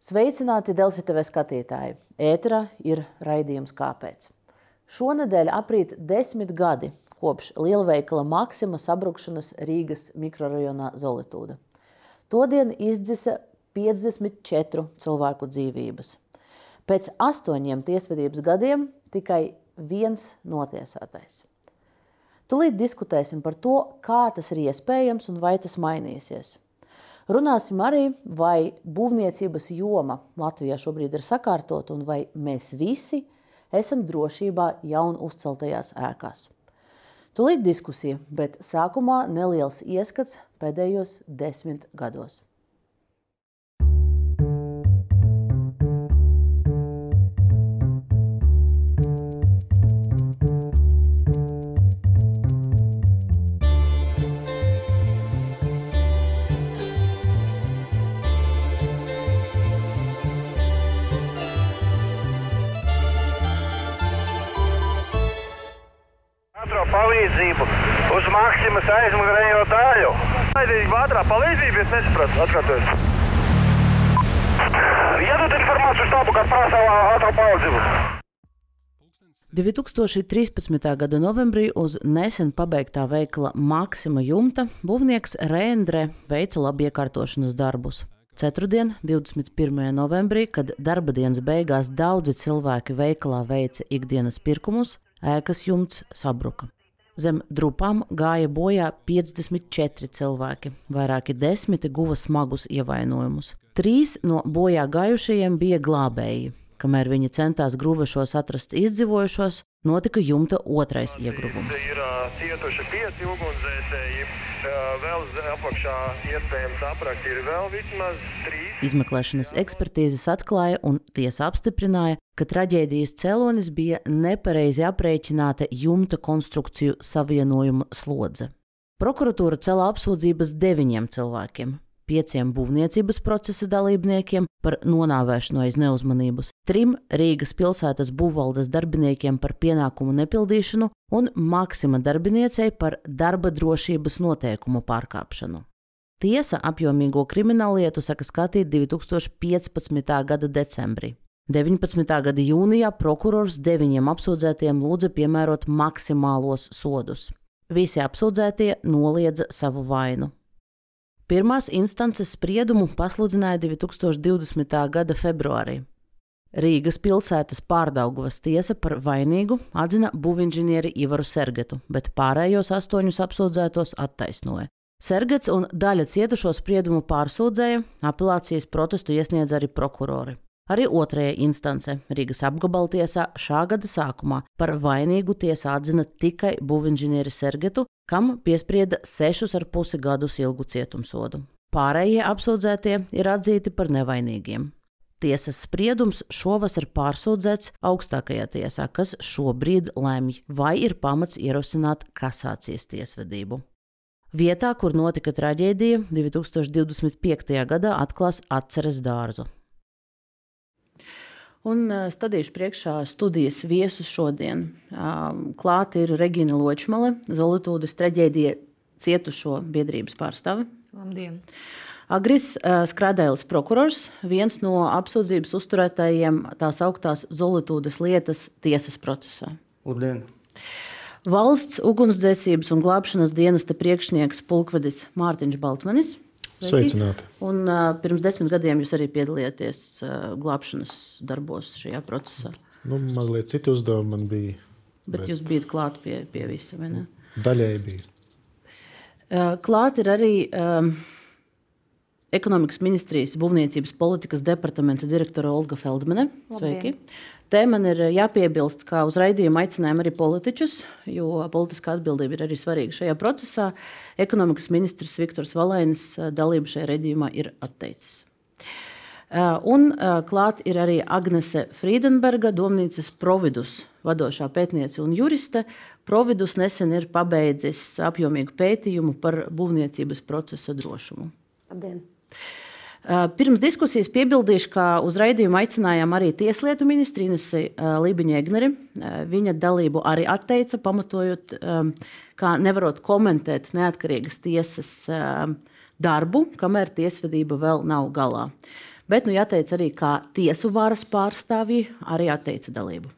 Sveicināti Delfi TV skatītāji! Ēterā ir raidījums Kāpēc? Šonadēļ aprīt desmit gadi kopš lielveikala Maksima sabrukšanas Rīgas mikrorajonā Zolitūda. Todien izdzisa 54 cilvēku dzīvības. Pēc astoņiem tiesvedības gadiem tikai viens notiesātais. Tūlīt diskutēsim par to, kā tas ir iespējams un vai tas mainīsies. Runāsim arī, vai būvniecības joma Latvijā šobrīd ir sakārtota un vai mēs visi esam drošībā jaunu uzceltajās ēkās. Tūlīt diskusija, bet sākumā neliels ieskats pēdējos desmit gados. 6 aizmugurējo daļu. Aizīgi ātrā palīdzība, es nesapratu. Iedod informāciju štābu, kad prasa ātrā palīdzību. 2013. gada novembrī uz nesen pabeigtā veikala Maksima jumta būvnieks Rēndre veica labi iekārtošanas darbus. Ceturtdien, 21. novembrī, kad darba dienas beigās daudzi cilvēki veikalā veica ikdienas pirkumus, ēkas jumts sabruka. Zem drupām gāja bojā 54 cilvēki, vairāki desmiti guva smagus ievainojumus. Trīs no bojā gājušajiem bija glābēji. Kamēr viņi centās grūvešos atrast izdzīvojušos, notika jumta otrais iegruvums. Ir cietuši pieci ugunsdzēsēji, vēl apakšā iespējams aprakt ir vēl vismaz trīs. Izmeklēšanas ekspertīzes atklāja un tiesa apstiprināja, ka traģēdijas cēlonis bija nepareizi aprēķināta jumta konstrukciju savienojuma slodze. Prokuratūra cēlā apsūdzības deviņiem cilvēkiem, pieciem būvniecības procesa dalībniekiem par nonāvēšanu aiz neuzmanības, trim Rīgas pilsētas būvvaldes darbiniekiem par pienākumu nepildīšanu un Maksima darbiniecei par darba drošības noteikumu pārkāpšanu. Tiesa apjomīgo krimināllietu saka skatīt 2015. gada decembrī. 19. gada jūnijā prokurors deviņiem apsūdzētiem lūdza piemērot maksimālos sodus. Visi apsūdzētie noliedza savu vainu. Pirmās instances spriedumu pasludināja 2020. gada februārī. Rīgas pilsētas pārdaugavas tiesa par vainīgu atzina būvinženieri Ivaru Sergetu, bet pārējos astoņus apsūdzētos attaisnoja. Sergets un daļa cietušo spriedumu pārsūdzēja, apelācijas protestu iesniedz arī prokurori. Arī otrajā instancē Rīgas apgabaltiesā šā gada sākumā par vainīgu tiesa atzina tikai būvinženieri Sergetu, kam piesprieda sešus ar pusi gadus ilgu cietumsodu. Pārējie apsūdzētie ir atzīti par nevainīgiem. Tiesas spriedums šovasar pārsūdzēts augstākajā tiesā, kas šobrīd lemj, vai ir pamats ierosināt kasācijas tiesvedību. Vietā, kur notika traģēdija, 2025. gadā atklās atceres dārzu. Un stādīšu priekšā studijas viesus šodien. Klāt ir Regina Ločmale, Zolotūdas traģēdija cietušo biedrības pārstāve. Labdien! Agris Skradēls prokurors, viens no apsūdzības uzturētājiem tās augtās Zolotūdas lietas tiesas procesā. Labdien! Valsts ugunsdzēsības un glābšanas dienesta priekšnieks pulkvedis Mārtiņš Baltmanis. Sveicināti. Un, uh, pirms desmit gadiem jūs arī piedalījāties uh, glābšanas darbos šajā procesā. Nu, mazliet citu uzdevumu man bija. Bet, bet jūs bijat klāt pie, pie visa, vai ne? Daļēji bija. Uh, klāt ir arī um, ekonomikas ministrijas būvniecības politikas departamenta direktore Olga Feldmane. Sveiki! Labdien. Te man ir jāpiebilst, ka uz raidījumu aicinājām arī politiķus, jo politiskā atbildība ir arī svarīga šajā procesā. Ekonomikas ministrs Viktors Valainis eh, dalību šajā raidījumā ir atteicis. Eh, un eh, klāt ir arī Agnese Friedenberga, domnīcas Providus vadošā pētniece un juriste. Providus nesen ir pabeidzis apjomīgu pētījumu par būvniecības procesa drošumu. Labdien! Pirms diskusijas piebildīšu, ka uz raidījumu aicinājām arī Tieslietu ministru Inesi Lībiņu Egneri. Viņa dalību arī atteica, pamatojot, ka nevarot komentēt neatkarīgas tiesas darbu, kamēr tiesvedība vēl nav galā. bet, nu, jāteic arī, kā tiesu varas pārstāvji arī atteica dalību.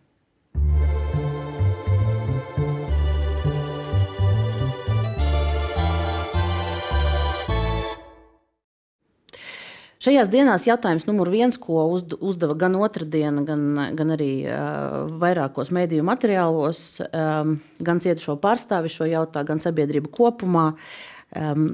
Šajās dienās jautājums numur viens, ko uzdeva gan otrdiena, gan, gan arī uh, vairākos mēdīju materiālos, um, gan cietušo pārstāvi šo jautājumu, gan sabiedrība kopumā, um,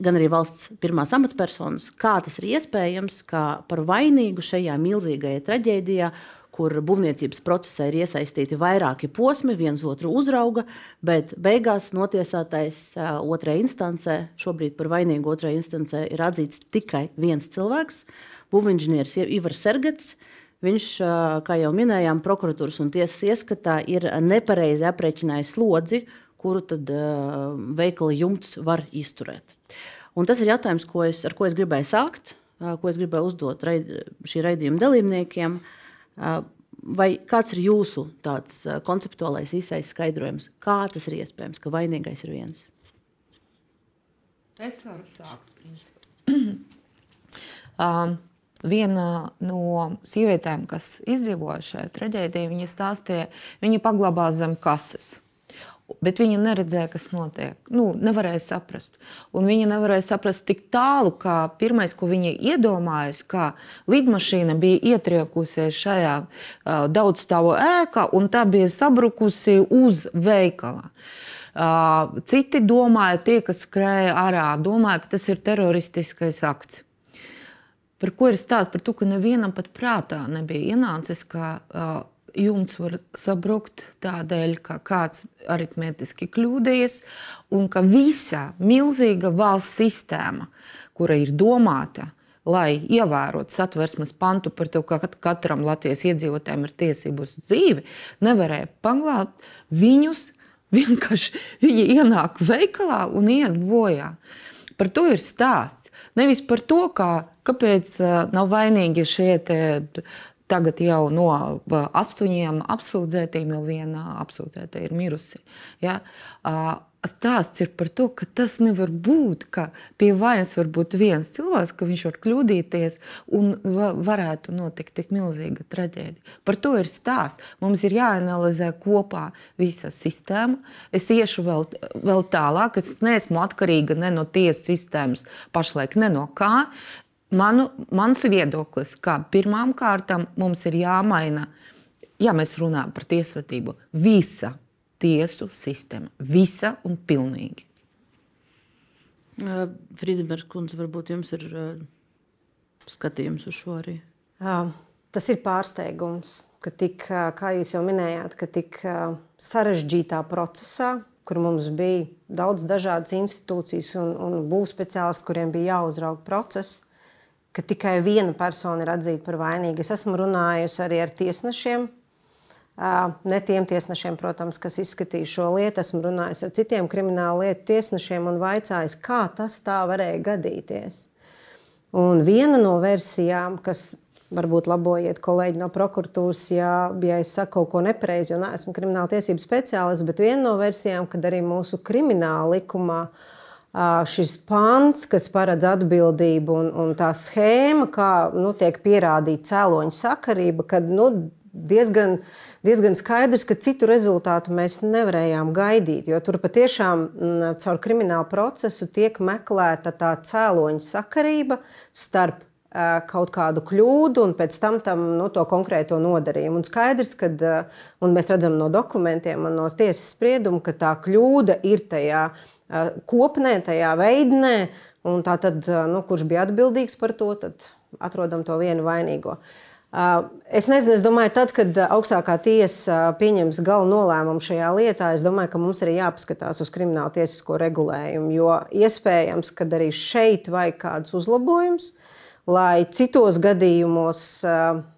gan arī valsts pirmās amatpersonas, kā tas ir iespējams, ka par vainīgu šajā milzīgajā traģēdijā kur būvniecības procesā ir iesaistīti vairāki posmi, viens otru uzrauga, bet beigās notiesātais otrajā instancē, šobrīd par vainīgu otrajā instancē, ir atzīts tikai viens cilvēks - būvinženieris Ivars Sergets. Viņš, kā jau minējām, prokuratūras un tiesas ieskatā ir nepareizi aprēķinājis slodzi, kuru tad veikala jumts var izturēt. Un tas ir jautājums, ko es, ar ko es gribēju sākt, ko es gribēju uzdot raid, šī raidījuma dalībniekiem. Uh, Vai kāds ir jūsu tāds konceptuālais īsais skaidrojums, kā tas ir iespējams, ka vainīgais ir viens? Es varu sākt. um, viena no sievietēm, kas izdzīvoja šajā traģēdijā, viņa stāstīja, viņa paglabās zem kases. Bet viņa neredzēja, kas notiek. Nu, nevarēja saprast. Un viņa nevarēja saprast tik tālu, ka pirmais, ko viņa iedomājās, ka lidmašīna bija ietriekusies šajā uh, daudzstāvu ēkā, un tā bija sabrukusi uz veikala. Uh, citi domāja, tie, kas skrēja ārā, domāja, ka tas ir teroristiskais akts. Par ko ir stāsts? Par to, ka nevienam pat prātā nebija ienācis, ka uh, jumts var sabrukt tādēļ, ka kāds aritmētiski kļūdījies, un ka visa milzīga valsts sistēma, kura ir domāta, lai ievērotu satversmes pantu par to, ka katram Latvijas iedzīvotājam ir tiesības uz dzīvi, nevarēja paglābt viņus. Vienkārši viņi ienāk veikalā un iet bojā. Par to ir stāsts. Nevis par to, kā, kāpēc nav vainīgi šie Tagad jau no astoņiem apsūdzētiem jau viena apsūdzēta ir mirusi. Ja? Stāsts ir par to, ka tas nevar būt, ka pie vainas var būt viens cilvēks, ka viņš var kļūdīties un varētu notikt tik milzīga traģēdija. Par to ir stāsts. Mums ir jāanalizē kopā visa sistēma. Es iešu vēl, vēl tālāk. Es neesmu atkarīga ne no tiesas sistēmas pašlaik, ne no kā. Manu, mans viedoklis, ka pirmām kārtām mums ir jāmaina, ja mēs runājam par tiesvedību, visa tiesu sistēma, visa un pilnīgi. Uh, Friedenbergs kundze, varbūt jums ir uh, skatījums uz šo arī. Uh, tas ir pārsteigums, ka tik, kā jūs jau minējāt, ka tik sarežģītā procesā, kur mums bija daudz dažādas institūcijas un, un būvspeciālisti, kuriem bija jāuzrauga process, ka tikai viena persona ir atzīta par vainīgu. Es esmu runājusi arī ar tiesnešiem. Ne tiem tiesnešiem, protams, kas izskatīja šo lietu, esmu runājis ar citiem kriminālu lietu tiesnešiem un vaicājis, kā tas tā varēja gadīties. Un viena no versijām, kas varbūt labojiet kolēģi no prokuratūras, ja, ja es saku kaut ko nepareizi, jo neesmu krimināla tiesību speciālists, bet viena no versijām, kad arī mūsu krimināla likumā uh, šis pants, kas paredz atbildību un, un tā schēma, kā nu, tiek pierādīta cēloņa sakarība, kad nu, diezgan, diezgan skaidrs, ka citu rezultātu mēs nevarējām gaidīt. Jo tur patiešām caur kriminālu procesu tiek meklēta tā cēloņa sakarība starp kaut kādu kļūdu un pēc tam, tam nu, to konkrēto nodarījumu. Un skaidrs, ka mēs redzam no dokumentiem un no tiesas sprieduma, ka tā kļūda ir tajā kopnē, tajā veidnē. Tā tad, nu, kurš bija atbildīgs par to, tad atrodam to vienu vainīgo. Es nezinu, es domāju, tad, kad augstākā tiesa pieņems gala nolēmumu šajā lietā, es domāju, ka mums arī jāpaskatās uz krimināla tiesisko regulējumu. Jo iespējams, ka arī šeit vajag kādus uzlabojumus, lai citos gadījumos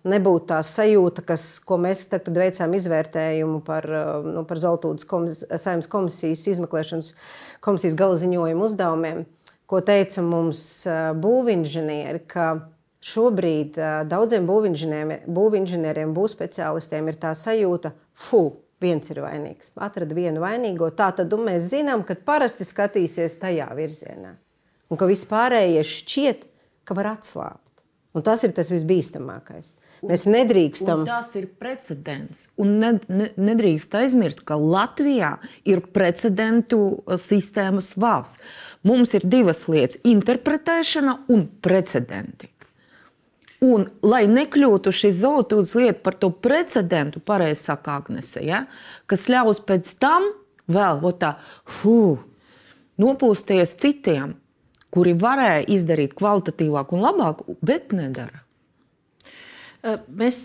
nebūtu tā sajūta, kas, ko mēs tad veicām izvērtējumu par, nu, par Zeltūdas komis, saimnes komisijas izmeklēšanas komisijas gala ziņojumu uzdevumiem, ko teica mums būvinženieri, ka šobrīd daudziem būvinženieriem, būvspeciālistiem ir tā sajūta, fu, viens ir vainīgs, atrada vienu vainīgo. Tā tad mēs zinām, ka parasti skatīsies tajā virzienā. Un ka vispārējie šķiet, ka var atslābt. Un tas ir tas visbīstamākais. Mēs nedrīkstam. Un tas ir precedents. Un ne, ne, nedrīkst aizmirst, ka Latvijā ir precedentu uh, sistēmas valsts. Mums ir divas lietas - interpretēšana un precedenti. Un, lai nekļūtu šī zeltūdas lieta par to precedentu, pareizi saka Agnese, ja, kas ļaus pēc tam vēl tā, huh, nopūsties citiem, kuri varēja izdarīt kvalitatīvāku un labāku, bet nedara. Mēs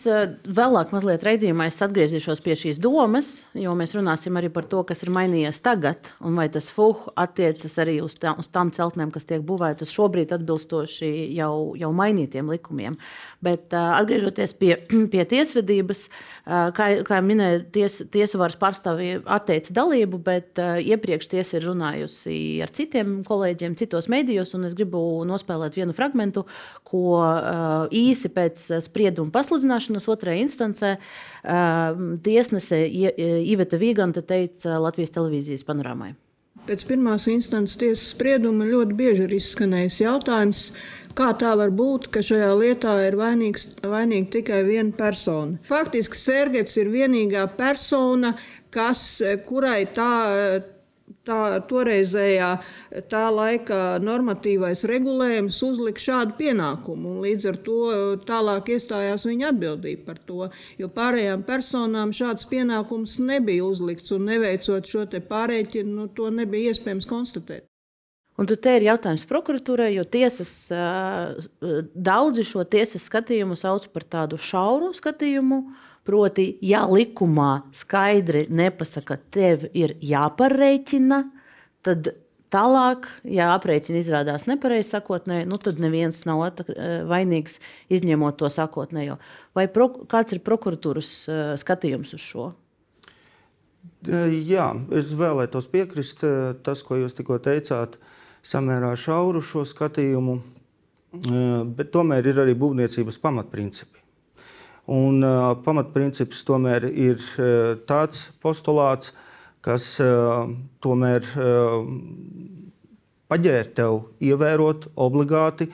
vēlāk, mazliet raidījumā, atgriezīšos pie šīs domas, jo mēs runāsim arī par to, kas ir mainījies tagad, un vai tas fuhu attiecas arī uz, tā, uz tām celtnēm, kas tiek būvētas šobrīd atbilstoši jau, jau mainītiem likumiem. Bet atgriežoties pie, pie tiesvedības, kā, kā minēja, ties, tiesu varas pārstāvji atteica dalību, bet iepriekš tiesa ir runājusi ar citiem kolēģiem, citos medijos, un es gribu nospēlēt vienu fragmentu, ko īsi pēc sprieduma pasludināšanas otrajā instancē tiesnese Iveta Vīganta teica Latvijas televīzijas panorāmai. Pēc pirmās instances tiesas sprieduma ļoti bieži ir izskanējis jautājums, Kā tā var būt, ka šajā lietā ir vainīgs, vainīga tikai viena persona? Faktiski Sergets ir vienīgā persona, kas, kurai tā, tā toreizējā tā laika normatīvais regulējums uzlika šādu pienākumu. Līdz ar to tālāk iestājās viņa atbildība par to. Jo pārējām personām šāds pienākums nebija uzlikts, un neveicot šo pārreķinu, nu, to nebija iespējams konstatēt. Un te ir jautājums prokuratūrai, jo tiesas, daudzi šo tiesas skatījumu sauc par tādu šauru skatījumu. Proti, ja likumā skaidri nepasaka, ka tev ir jāparēķina, tad tālāk, ja aprēķina izrādās nepareizi sakotnēji, nu tad neviens nav vainīgs, izņemot to sakotnējo. Vai pro, kāds ir prokuratūras skatījums uz šo? Jā, es vēlētos piekrist tas, ko jūs tikko teicāt. Samērā šauru šo skatījumu, eh, bet tomēr ir arī būvniecības pamatprincipi. Un uh, pamatprincips tomēr ir uh, tāds postulāts, kas uh, tomēr uh, paģēr tev ievērot obligāti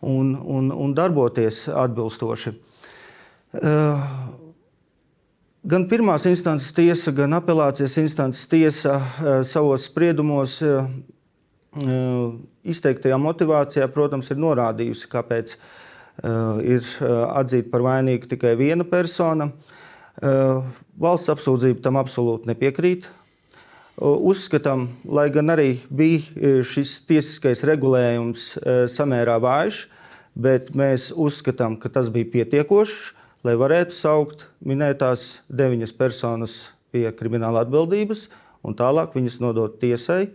un, un, un darboties atbilstoši. Uh, Gan pirmās instances tiesa, gan apelācijas instances tiesa uh, savos spriedumos uh, izteiktajā motivācijā, protams, ir norādījusi, kāpēc ir atzīta par vainīgu tikai viena persona. Valsts apsūdzība tam absolūti nepiekrīt. Uzskatām, lai gan arī bija šis tiesiskais regulējums samērā vājš, bet mēs uzskatām, ka tas bija pietiekošs, lai varētu saukt minētās deviņas personas pie krimināla atbildības un tālāk viņas nodot tiesai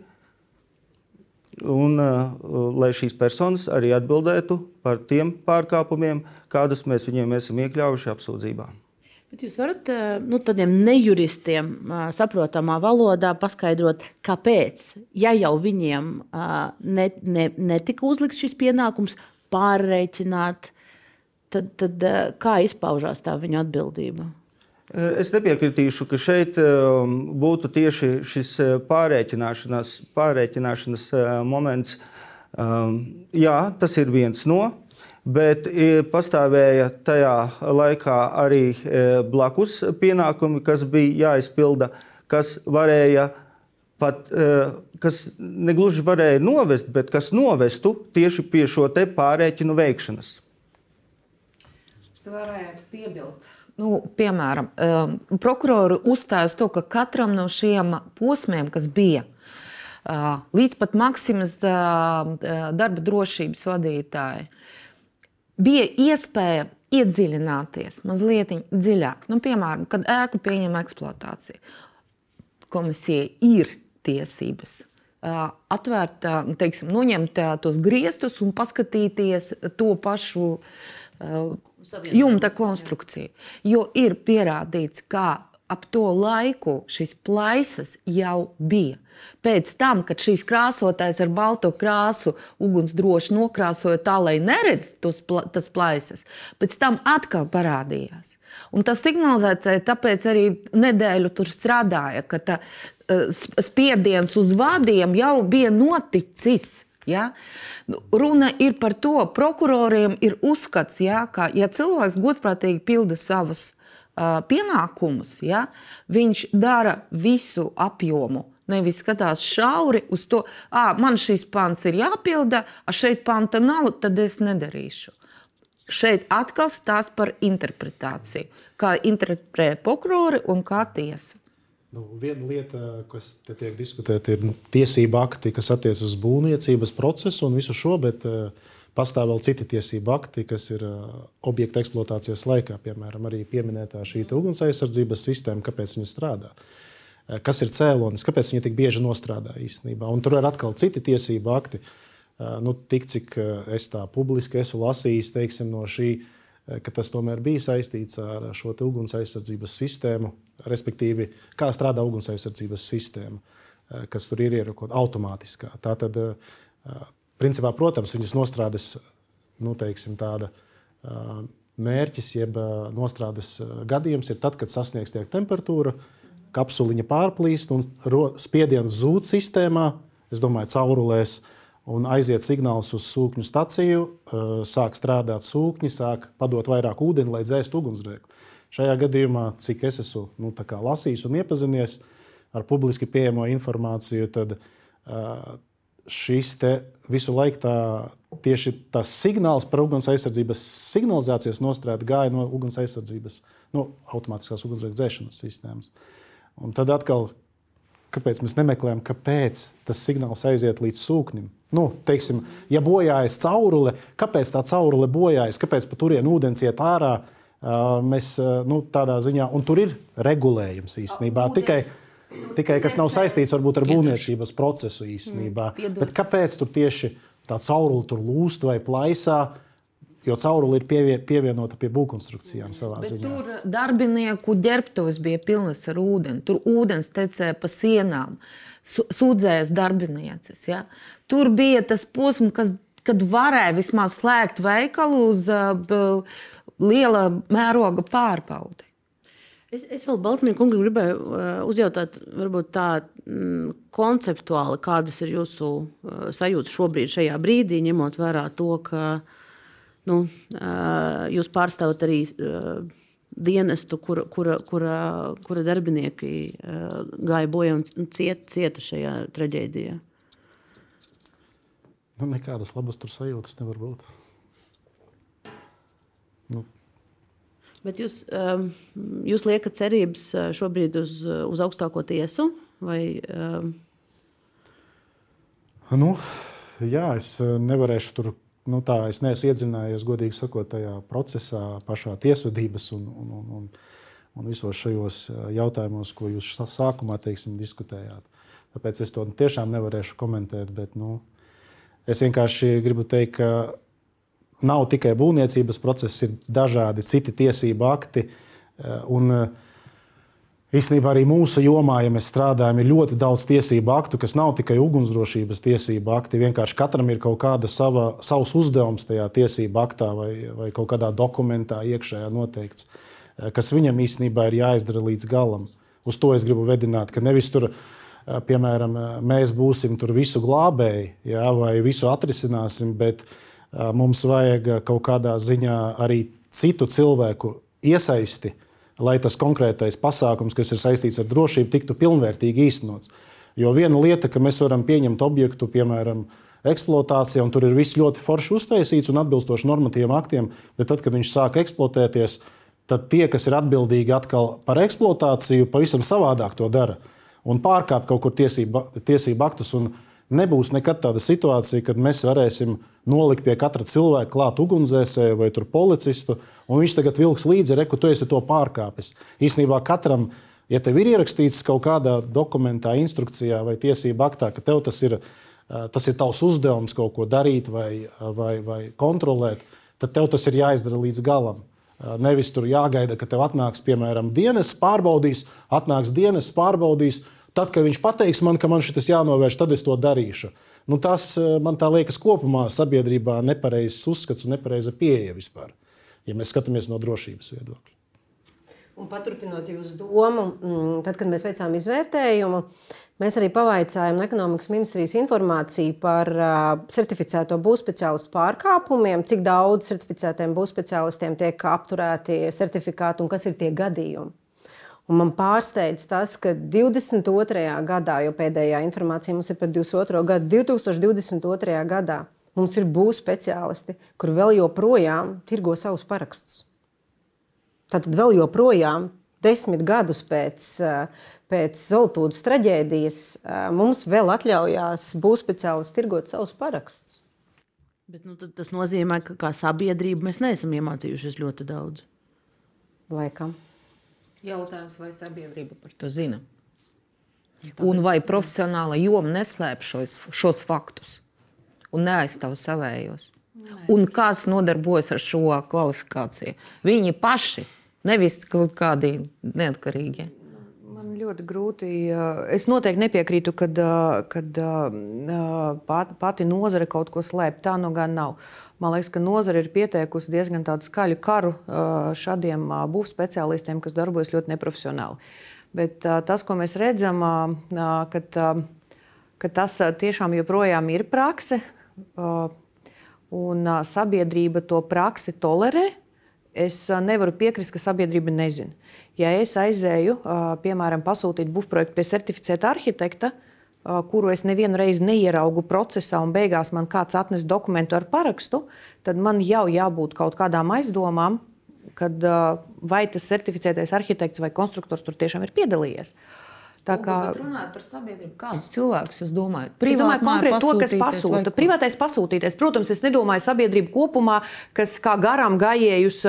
un uh, lai šīs personas arī atbildētu par tiem pārkāpumiem, kādus mēs viņiem esam iekļāvuši apsūdzībā. Bet jūs varat nu, tādiem nejuristiem saprotamā valodā paskaidrot, kāpēc, ja jau viņiem ne, ne, netika uzlikts šis pienākums pārreikināt, tad, tad kā izpaužās tā viņa atbildība? Eh, es nepiekritīšu, ka šeit ehm, būtu tieši šis eh, pārreikināšanās, pārreikināšanas eh, moments. Ehm, jā, tas ir viens no, bet pastāvēja tajā laikā arī blakus pienākumi, kas bija jāizpilda, kas varēja pat, kas negluži varēja novest, bet kas novestu tieši pie šo pārreikinu veikšanas. Es varētu piebilst Nu, piemēram, um, prokurori uzstāja uz to, ka katram no šiem posmiem, kas bija uh, līdz pat Maksimas uh, uh, darba drošības vadītāji, bija iespēja iedziļināties mazliet dziļāk. Nu, piemēram, kad ēku pieņem eksploatāciju, komisija ir tiesības atvērt, nu, teiksim, noņemt tos griestus un paskatīties to pašu jumta konstrukciju. Jo ir pierādīts, ka ap to laiku šis plaisas jau bija. Pēc tam, kad šīs krāsotājs ar balto krāsu ugunsdroši nokrāsoja tā, lai neredz tos, tas plaisas, pēc tam atkal parādījās. Un tas signalizēja, tāpēc arī nedēļu tur strādāja, ka tā, spiediens uz vadiem jau bija noticis. Ja? Nu, Runa ir par to, prokuroriem ir uzskats, ja, ka, ja cilvēks godprātīgi pilda savus uh, pienākumus, ja, viņš dara visu apjomu. Nevis skatās šauri uz to, ka man šis pants ir jāpilda, a šeit panta nav, tad es nedarīšu. Šeit atkal stāsta par interpretāciju. Kā interpretē prokurori un kā tiesa. Nu, viena lieta, kas te tiek diskutēta, ir nu, tiesība akti, kas attiecas uz būvniecības procesu un visu šo, bet uh, pastāv vēl citi tiesību akti, kas ir uh, objekta eksploatācijas laikā. Piemēram, arī pieminētā šī uguns aizsardzības sistēma, kāpēc viņa strādā. Uh, kas ir cēlonis, kāpēc viņa tik bieži nostrādā īstenībā. Un tur ir atkal citi tiesību akti. Nu, tik cik es tā publiski esmu lasījis teiksim, no šī uh, ka tas tomēr bija saistīts ar šo uguns aizsardzības sistēmu, respektīvi, kā strādā uguns aizsardzības sistēma, eh, kas tur ir ierokota automātiskā. Tā tad, eh, principā, protams, viņas nostrādes nu, teiksim, tāda, eh, mērķis, jeb nostrādes gadījums ir tad, kad sasniegs tiek temperatūra, kapsuliņa pārplīst un spiediens zūd sistēmā, es domāju, caurulēs un aiziet signāls uz sūkņu staciju, eh, sāk strādāt sūkņi, sāk padot vairāk ūdeni, lai dzēstu ugunsgrēku. Šajā gadījumā, cik es esmu nu, lasījis un iepazinies ar publiski pieejamo informāciju, tad uh, šis visu laiku tā, tieši tas signāls par uguns aizsardzības signalizācijas nostrādi gāja no uguns aizsardzības, no automātiskās ugunsgrēku dzēšanas sistēmas. Un tad atkal kāpēc mēs nemeklējam, kāpēc tas signāls aiziet līdz sūknim. Nu, teiksim, ja bojājas caurule, kāpēc tā caurule bojājas, kāpēc pa turienu ūdens iet ārā? Mēs nu, tādā ziņā, un tur ir regulējums īstenībā. Tikai, tikai kas nav saistīts varbūt ar būvniecības procesu īstenībā. Bet kāpēc tur tieši tā caurule tur lūst vai plaisā? jo caurule ir pievie, pievienota pie būvkonstrukcijām savā Bet ziņā. Tur darbinieku ģērbtuves bija pilnas ar ūdeni, tur ūdens tecēja pa sienām, sūdzējas darbinieces. Ja? Tur bija tas posms, kas, kad varēja vismaz slēgt veikalu uz uh, liela mēroga pārbaudi. Es, es vēl Baltmīnu kungam gribēju uh, uzjautāt, varbūt tā mm, konceptuāli, kādas ir jūsu uh, sajūtas šobrīd, šajā brīdī, ņemot vērā to, ka uh, nu, jūs pārstāvat arī dienestu, kura, kura, kura, kura darbinieki gāja bojā un ciet, cieta šajā traģēdijā. Nu, nekādas labas tur sajūtas nevar būt. Nu. Bet jūs, jūs liekat cerības šobrīd uz, uz augstāko tiesu? Vai, nu, jā, es nevarēšu tur nu, tā, es neesmu iedzinājies, godīgi sakot, tajā procesā, pašā tiesvedības un, un, un, un, un visos šajos jautājumos, ko jūs sākumā teiksim, diskutējāt. Tāpēc es to tiešām nevarēšu komentēt. Bet, nu, es vienkārši gribu teikt, ka nav tikai būvniecības process, ir dažādi citi tiesību akti. Un, uh, Īstenībā arī mūsu jomā, ja mēs strādājam, ir ļoti daudz tiesību aktu, kas nav tikai ugunsdrošības tiesību akti. Vienkārši katram ir kaut kāda sava, savs uzdevums tajā tiesību aktā vai, vai kaut kādā dokumentā iekšējā noteikts, eh, kas viņam īstenībā ir jāizdara līdz galam. Uz to es gribu vedināt, ka nevis tur, eh, piemēram, eh, mēs būsim visu glābēji jā, vai visu atrisināsim, bet mums vajag kaut kādā ziņā arī citu cilvēku iesaisti lai tas konkrētais pasākums, kas ir saistīts ar drošību, tiktu pilnvērtīgi īstenots. Jo viena lieta, ka mēs varam pieņemt objektu, piemēram, eksploatācijā, un tur ir viss ļoti forši uztaisīts un atbilstoši normatīviem aktiem, bet tad, kad viņš sāk eksploatēties, tad tie, kas ir atbildīgi atkal par eksploatāciju, pavisam savādāk to dara un pārkāp kaut kur tiesību, tiesību aktus. Un, Nebūs nekad tāda situācija, kad mēs varēsim nolikt pie katra cilvēka klāt ugunsdzēsēju vai policistu, un viņš tagad vilks līdzi, reku, tu esi to pārkāpis. Īsnībā katram, ja tev ir ierakstīts kaut kādā dokumentā, instrukcijā vai tiesību aktā, ka tev tas ir, tas ir tavs uzdevums kaut ko darīt vai, vai, vai kontrolēt, tad tev tas ir jāizdara līdz galam. Nevis tur jāgaida, ka tev atnāks, piemēram, dienas pārbaudīs, atnāks dienas pārbaudīs, Tad, kad viņš pateiks man, ka man šis jānovērš, tad es to darīšu. Nu, tas eh, man liekas, kopumā sabiedrībā nepareizs uzskats un nepareiza pieeja vispār, ja mēs skatāmies no drošības viedokļa. Un paturpinot jūsu domu, mm, tad, kad mēs veicām izvērtējumu, mēs arī pavaicājām ekonomikas ministrijas informāciju par certificēto būvspeciālistu pārkāpumiem, cik daudz certificētiem būvspeciālistiem tiek apturēti certifikāti un kas ir tie gadījumi. Un man pārsteidz tas, ka 22. gadā, jo pēdējā informācija mums ir par 22. gadu, 2022. gadā mums ir būs speciālisti, kur vēl joprojām tirgo savus parakstus. Tātad vēl joprojām, desmit gadus pēc, eh, pēc Zoltūdas traģēdijas, eh, mums vēl atļaujās būs speciālisti tirgot savus parakstus. Bet, nu, tas nozīmē, ka kā sabiedrība mēs neesam iemācījušies ļoti daudz. Laikam. Jautājums, vai sabiedrība par to zina? Un vai profesionāla joma neslēp šos, šos faktus un neaizstāv savējos? Nē. Un kas nodarbojas ar šo kvalifikāciju? Viņi paši nevis kaut kādi neatkarīgi. Man ļoti grūti. Es noteikti nepiekrītu, kad, kad pati nozare kaut ko slēpj. Tā nu gan nav. Man liekas, ka nozare ir pieteikusi diezgan skaļu karu šādiem būvspeciālistiem, kas darbojas ļoti neprofesionāli. Bet tas, ko mēs redzam, kad, ka tas tiešām joprojām ir prakse, un sabiedrība to praksi tolerē es nevaru piekrist, ka sabiedrība nezina. Ja es aizēju, piemēram, pasūtīt būvprojektu pie certificēta arhitekta, kuru es nevienu reizi neieraugu procesā, un beigās man kāds atnes dokumentu ar parakstu, tad man jau jābūt kaut kādām aizdomām, kad vai tas certificētais arhitekts vai konstruktors tur tiešām ir piedalījies. Uh, Tā kā runājot par sabiedrību, kādus cilvēkus jūs domājat? Privāt, es domāju konkrēti to, kas pasūta. Privātais pasūtītais, protams, es nedomāju sabiedrību kopumā, kas kā garām gājējus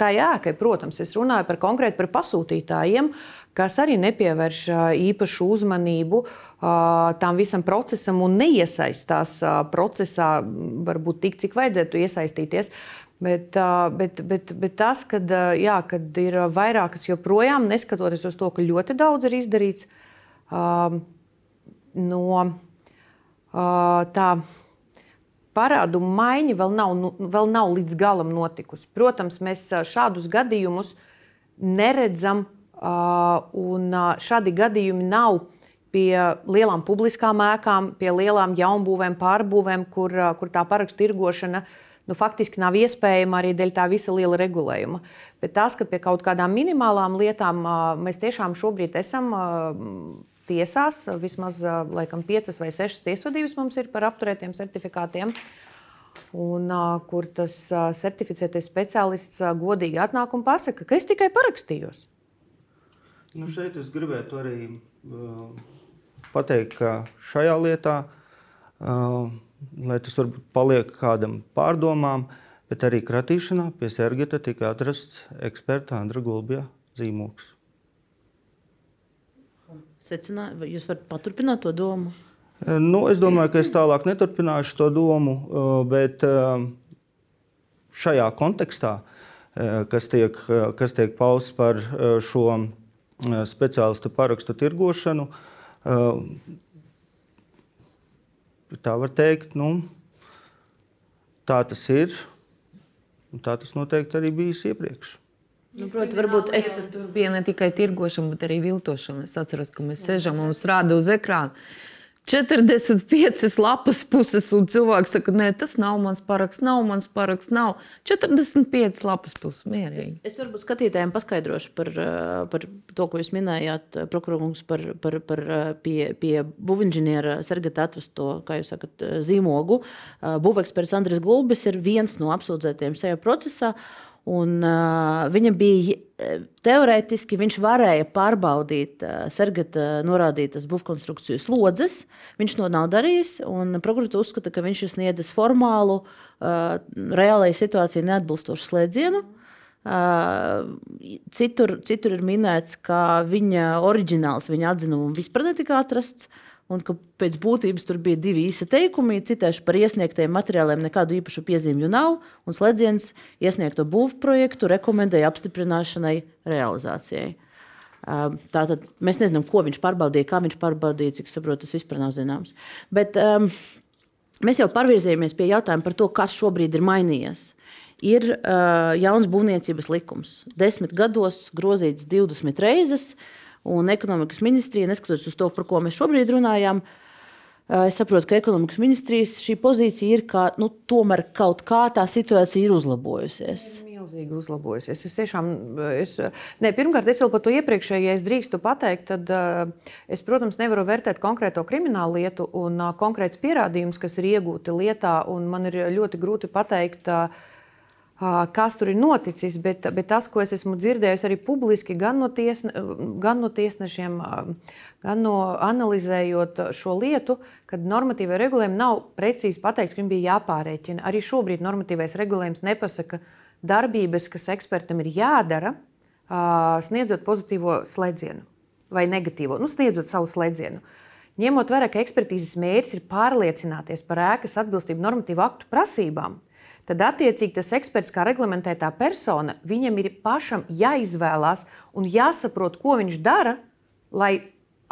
tā ēkai. Protams, es runāju par konkrēti par pasūtītājiem, kas arī nepievērš īpašu uzmanību tam visam procesam un neiesaistās procesā, varbūt tik, cik vajadzētu iesaistīties. Bet, bet, bet, bet tas, kad, jā, kad ir vairākas joprojām, neskatoties uz to, ka ļoti daudz ir izdarīts, no tā parādu maiņa vēl nav, nu, vēl nav līdz galam notikusi. Protams, mēs šādus gadījumus neredzam, un šādi gadījumi nav pie lielām publiskām ēkām, pie lielām jaunbūvēm, pārbūvēm, kur, kur tā parakstu tirgošana nu, faktiski nav iespējama arī dēļ tā visa liela regulējuma. Bet tas, ka pie kaut kādām minimālām lietām mēs tiešām šobrīd esam tiesās. Vismaz laikam, piecas vai sešas tiesvedības mums ir par apturētiem certifikātiem. Un, kur tas certificētais speciālists godīgi atnāk un pasaka, ka es tikai parakstījos. Nu šeit es gribētu arī uh, pateikt, ka šajā lietā, uh, lai tas varbūt paliek kādam pārdomām, bet arī kratīšanā pie Sergeta tika atrasts eksperta Andra Gulbja zīmoks secināt, vai jūs varat paturpināt to domu? Nu, es domāju, ka es tālāk neturpināšu to domu, bet šajā kontekstā, kas tiek, kas tiek pausts par šo speciālistu parakstu tirgošanu, tā var teikt, nu, tā tas ir. Tā tas noteikti arī bijis iepriekš. Nu, Protams, varbūt es biju ne tikai tirgošana, bet arī viltošana. Es atceros, ka mēs sēžam un rāda uz ekrāna. 45 lapas puses, un cilvēks saka, nē, tas nav mans paraksts, nav mans paraksts, nav 45 lapas puses. Mierīgi. Es, es varbūt skatītājiem paskaidrošu par, eh, par to, ko jūs minējāt, eh, prokurors par, par, par eh, pie, pie būvinženiera Sergata atrasto, kā jūs sakat, zīmogu. Būveksperts Andris Gulbis ir viens no apsūdzētiem šajā procesā. Un, uh, viņa bija teorētiski, viņš varēja pārbaudīt uh, Sergeta norādītas būvkonstrukciju slodzes. Viņš to nav darījis. Prokuratūra uzskata, ka viņš ir sniedzis formālu, uh, reālajai situācijai neatbilstošu slēdzienu. Uh, citur, citur ir minēts, ka viņa oriģināls, viņa atzinuma vispār netika atrasts. Uh, un ka pēc būtības tur bija divi īsi teikumi. Citēšu par iesniegtajiem materiāliem nekādu īpašu piezīmju nav, un slēdziens iesniegto būvprojektu rekomendēja apstiprināšanai realizācijai. Tātad mēs nezinām, ko viņš pārbaudīja, kā viņš pārbaudīja, cik saprotu, tas vispār nav zināms. Bet um, mēs jau pārvirzījāmies pie jautājuma par to, kas šobrīd ir mainījies. ir uh, jauns būvniecības likums. Desmit gados grozīts 20 reizes, un ekonomikas ministrija, neskatoties uz to, par ko mēs šobrīd runājam, uh, es saprotu, ka ekonomikas ministrijas šī pozīcija ir, ka nu, tomēr kaut kā tā situācija ir uzlabojusies. Milzīgi uzlabojusies. Es tiešām, es, ne, pirmkārt, es vēl par to iepriekšēju, ja es drīkstu pateikt, tad uh, es, protams, nevaru vērtēt konkrēto kriminālu lietu un uh, konkrēts pierādījums, kas ir iegūti lietā, un man ir ļoti grūti pateikt. Uh, kas tur ir noticis, bet, bet tas, ko es esmu dzirdējusi arī publiski, gan no, tiesne, gan no tiesnešiem, gan no analizējot šo lietu, kad normatīvai regulējumi nav precīzi pateikts, ka viņiem bija jāpārēķina. Arī šobrīd normatīvais regulējums nepasaka darbības, kas ekspertam ir jādara, sniedzot pozitīvo slēdzienu vai negatīvo, nu, sniedzot savu slēdzienu. Ņemot vērā, ka ekspertīzes mērķis ir pārliecināties par ēkas atbilstību normatīvu aktu prasībām, tad attiecīgi tas eksperts, kā reglamentētā persona, viņam ir pašam jāizvēlās un jāsaprot, ko viņš dara, lai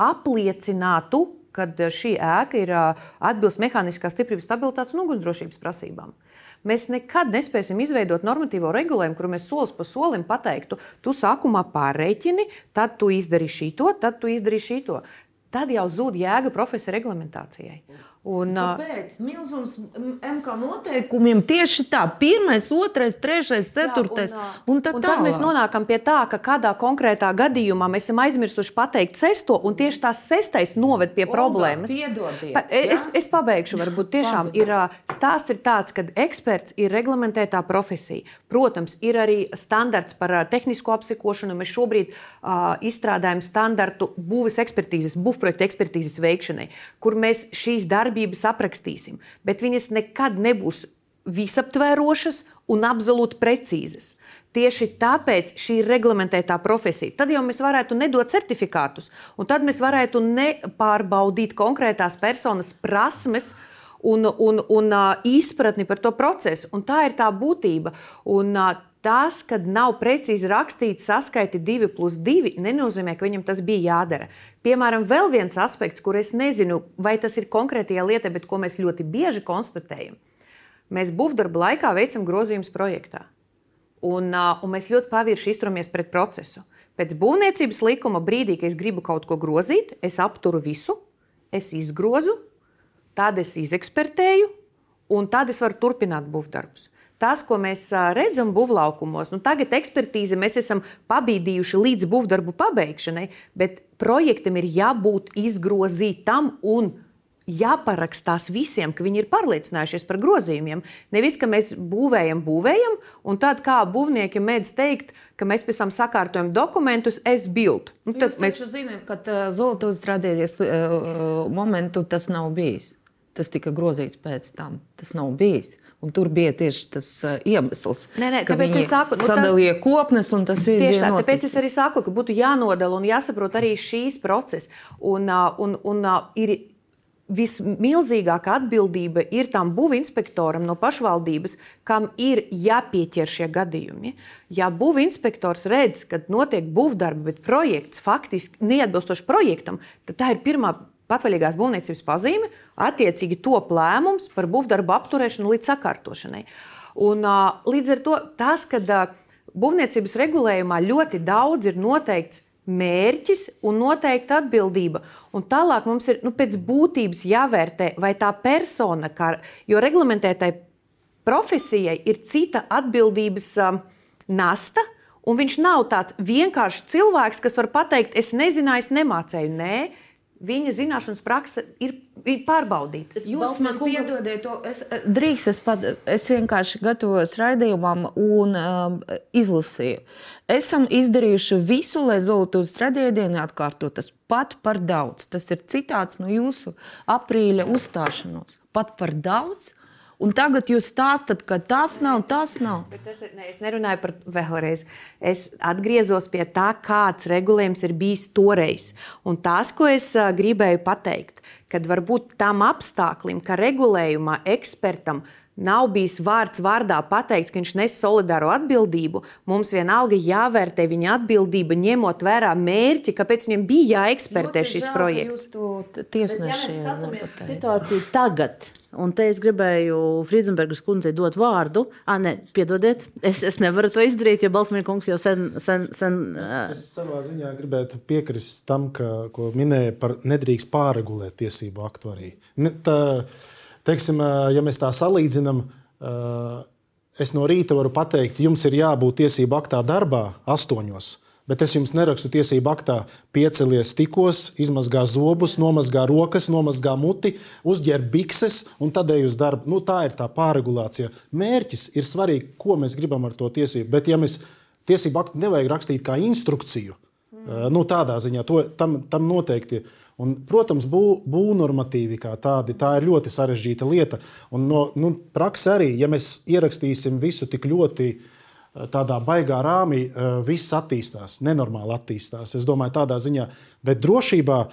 apliecinātu, ka šī ēka ir atbilst mehāniskās stiprības, stabilitātes un ugunsdrošības prasībām. Mēs nekad nespēsim izveidot normatīvo regulējumu, kur mēs solis pa solim pateiktu, tu sākumā pārreķini, tad tu izdarīsi šito, tad tu izdarīsi šito. Tad jau zūd jēga profesija reglamentācijai. Un, Kāpēc? Milzums MK noteikumiem tieši tā, pirmais, otrais, trešais, ceturtais. Jā, un, un, un tad mēs nonākam pie tā, ka kādā konkrētā gadījumā mēs esam aizmirsuši pateikt sesto, un tieši tās sestais noved pie Olga, problēmas. Pa, es, es pabeigšu, varbūt tiešām ir stāsts ir tāds, ka eksperts ir reglamentētā profesija. Protams, ir arī standarts par tehnisko apsekošanu. Mēs šobrīd uh, izstrādājam standartu būves ekspertīzes, būvprojekta ekspertīzes veikšanai, kur mēs šīs darbības darbības aprakstīsim, bet viņas nekad nebūs visaptvērošas un absolūti precīzas. Tieši tāpēc šī ir reglamentētā profesija. Tad jau mēs varētu nedot certifikātus, un tad mēs varētu nepārbaudīt konkrētās personas prasmes un, un, un uh, izpratni par to procesu. Un tā ir tā būtība. Un, uh, Tas, kad nav precīzi rakstīts saskaiti 2 plus 2, nenozīmē, ka viņam tas bija jādara. Piemēram, vēl viens aspekts, kur es nezinu, vai tas ir konkrētajā lietā, bet ko mēs ļoti bieži konstatējam. Mēs būvdarba laikā veicam grozījumus projektā. Un, un mēs ļoti pavirši izturamies pret procesu. Pēc būvniecības likuma brīdī, kad es gribu kaut ko grozīt, es apturu visu, es izgrozu, tad es izekspertēju, un tad es varu turpināt būvdarbus tas, ko mēs redzam būvlaukumos, nu, tagad ekspertīze mēs esam pabīdījuši līdz būvdarbu pabeigšanai, bet projektam ir jābūt izgrozītam un jāparakstās visiem, ka viņi ir pārliecinājušies par grozījumiem. Nevis, ka mēs būvējam, būvējam, un tad kā būvnieki mēdz teikt, ka mēs pēc tam sakārtojam dokumentus, es bildu. Nu, tad mēs zinām, ka Zolotūras tragēdijas uh, momentu tas nav bijis. Tas tika grozīts pēc tam. Tas nav bijis. Un tur bija tieši tas uh, iemesls, nē, nē, ka viņi saku, nu, sadalīja tas, kopnes, un tas viss bija. Tā, tāpēc es arī saku, ka būtu jānodala un jāsaprot arī šīs procesi. Un, uh, un, un uh, ir vismilzīgākā atbildība ir tam būvinspektoram no pašvaldības, kam ir jāpieķer šie gadījumi. Ja būvinspektors redz, ka notiek būvdarbi, bet projekts faktiski neatbilstoši projektam, tad tā ir pirmā patvaļīgās būvniecības pazīme, attiecīgi top lēmums par būvdarbu apturēšanu līdz sakārtošanai. Un, līdz ar to tas, ka būvniecības regulējumā ļoti daudz ir noteikts mērķis un noteikta atbildība. Un tālāk mums ir nu, pēc būtības jāvērtē, vai tā persona, kā, jo reglamentētai profesijai ir cita atbildības um, nasta. Un viņš nav tāds vienkāršs cilvēks, kas var pateikt, es nezināju, es nemācēju. Nē, viņa zināšanas praksa ir, ir pārbaudīta. Jūs man piedodiet, to es drīkst, es, pat, es vienkārši gatavojos raidījumam un um, izlasīju. Esam izdarījuši visu, lai Zolotūras traģēdija neatkārtotas. Pat par daudz. Tas ir citāts no jūsu aprīļa uzstāšanos. Pat par daudz. Un tagad jūs stāstat, ka tas nav, tas nav. Es, ne, es nerunāju par vēlreiz. Es atgriezos pie tā, kāds regulējums ir bijis toreiz. Un tas, ko es gribēju pateikt, kad varbūt tam apstākļim, ka regulējumā ekspertam nav bijis vārds vārdā pateikts, ka viņš nes solidāro atbildību, mums vienalga jāvērtē viņa atbildība, ņemot vērā mērķi, kāpēc viņiem bija jāekspertē šis projekts. Tiesneši ja situāciju tagad. Un te es gribēju Friedenbergas kundzei dot vārdu. Ah, nē, piedodiet, es, es nevaru to izdarīt, jo Balsmīna kungs jau sen. sen, sen uh... Es savā ziņā gribētu piekrist tam, ka, ko minēja par nedrīkst pārregulēt tiesību aktu arī. Ne, tā, teiksim, ja mēs tā salīdzinām, es no rīta varu pateikt, jums ir jābūt tiesību aktā darbā astoņos. Bet es jums nerakstu tiesību aktā, piecelies tikos, izmazgā zobus, nomazgā rokas, nomazgā muti, uzģērb bikses un tad ej uz darbu. Nu, tā ir tā pārregulācija. Mērķis ir svarīgi, ko mēs gribam ar to tiesību. Bet, ja mēs tiesību aktu nevajag rakstīt kā instrukciju, mm. nu, tādā ziņā to, tam, tam noteikti ir Un, protams, būvnormatīvi kā tādi, tā ir ļoti sarežģīta lieta. Un no nu, prakses arī, ja mēs ierakstīsim visu tik ļoti eh, tādā baigā rāmī, eh, viss attīstās, nenormāli attīstās. Es domāju, tādā ziņā, bet drošībā.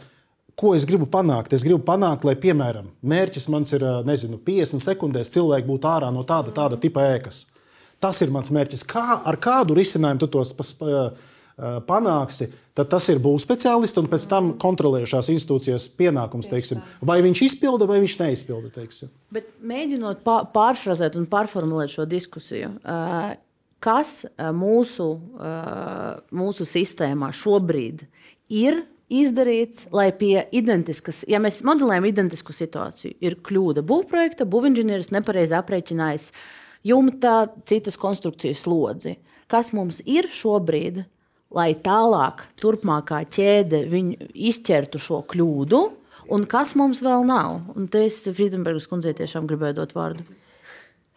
Ko es gribu panākt? Es gribu panākt, lai, piemēram, mērķis mans ir eh, nezinu, 50 sekundēs, cilvēki būtu ārā no tāda, tāda tipa ēkas. Tas ir mans mērķis. Kā, ar kādu risinājumu tu tos panāksi, tad tas ir būs speciālists un pēc tam kontrolējušās institūcijas pienākums. Teiksim, vai viņš izpilda vai viņš neizpilda. Teiksim. Bet mēģinot pārfrāzēt un pārformulēt šo diskusiju, kas mūsu, mūsu sistēmā šobrīd ir izdarīts, lai pie identiskas, ja mēs modelējam identisku situāciju, ir kļūda būvprojekta, būvinženieris nepareizi aprēķinājis jumta, citas konstrukcijas slodzi. Kas mums ir šobrīd, lai tālāk, turpmākā ķēde izķertu šo kļūdu, un kas mums vēl nav. Un te es Friedenbergas kundzei tiešām gribēju dot vārdu.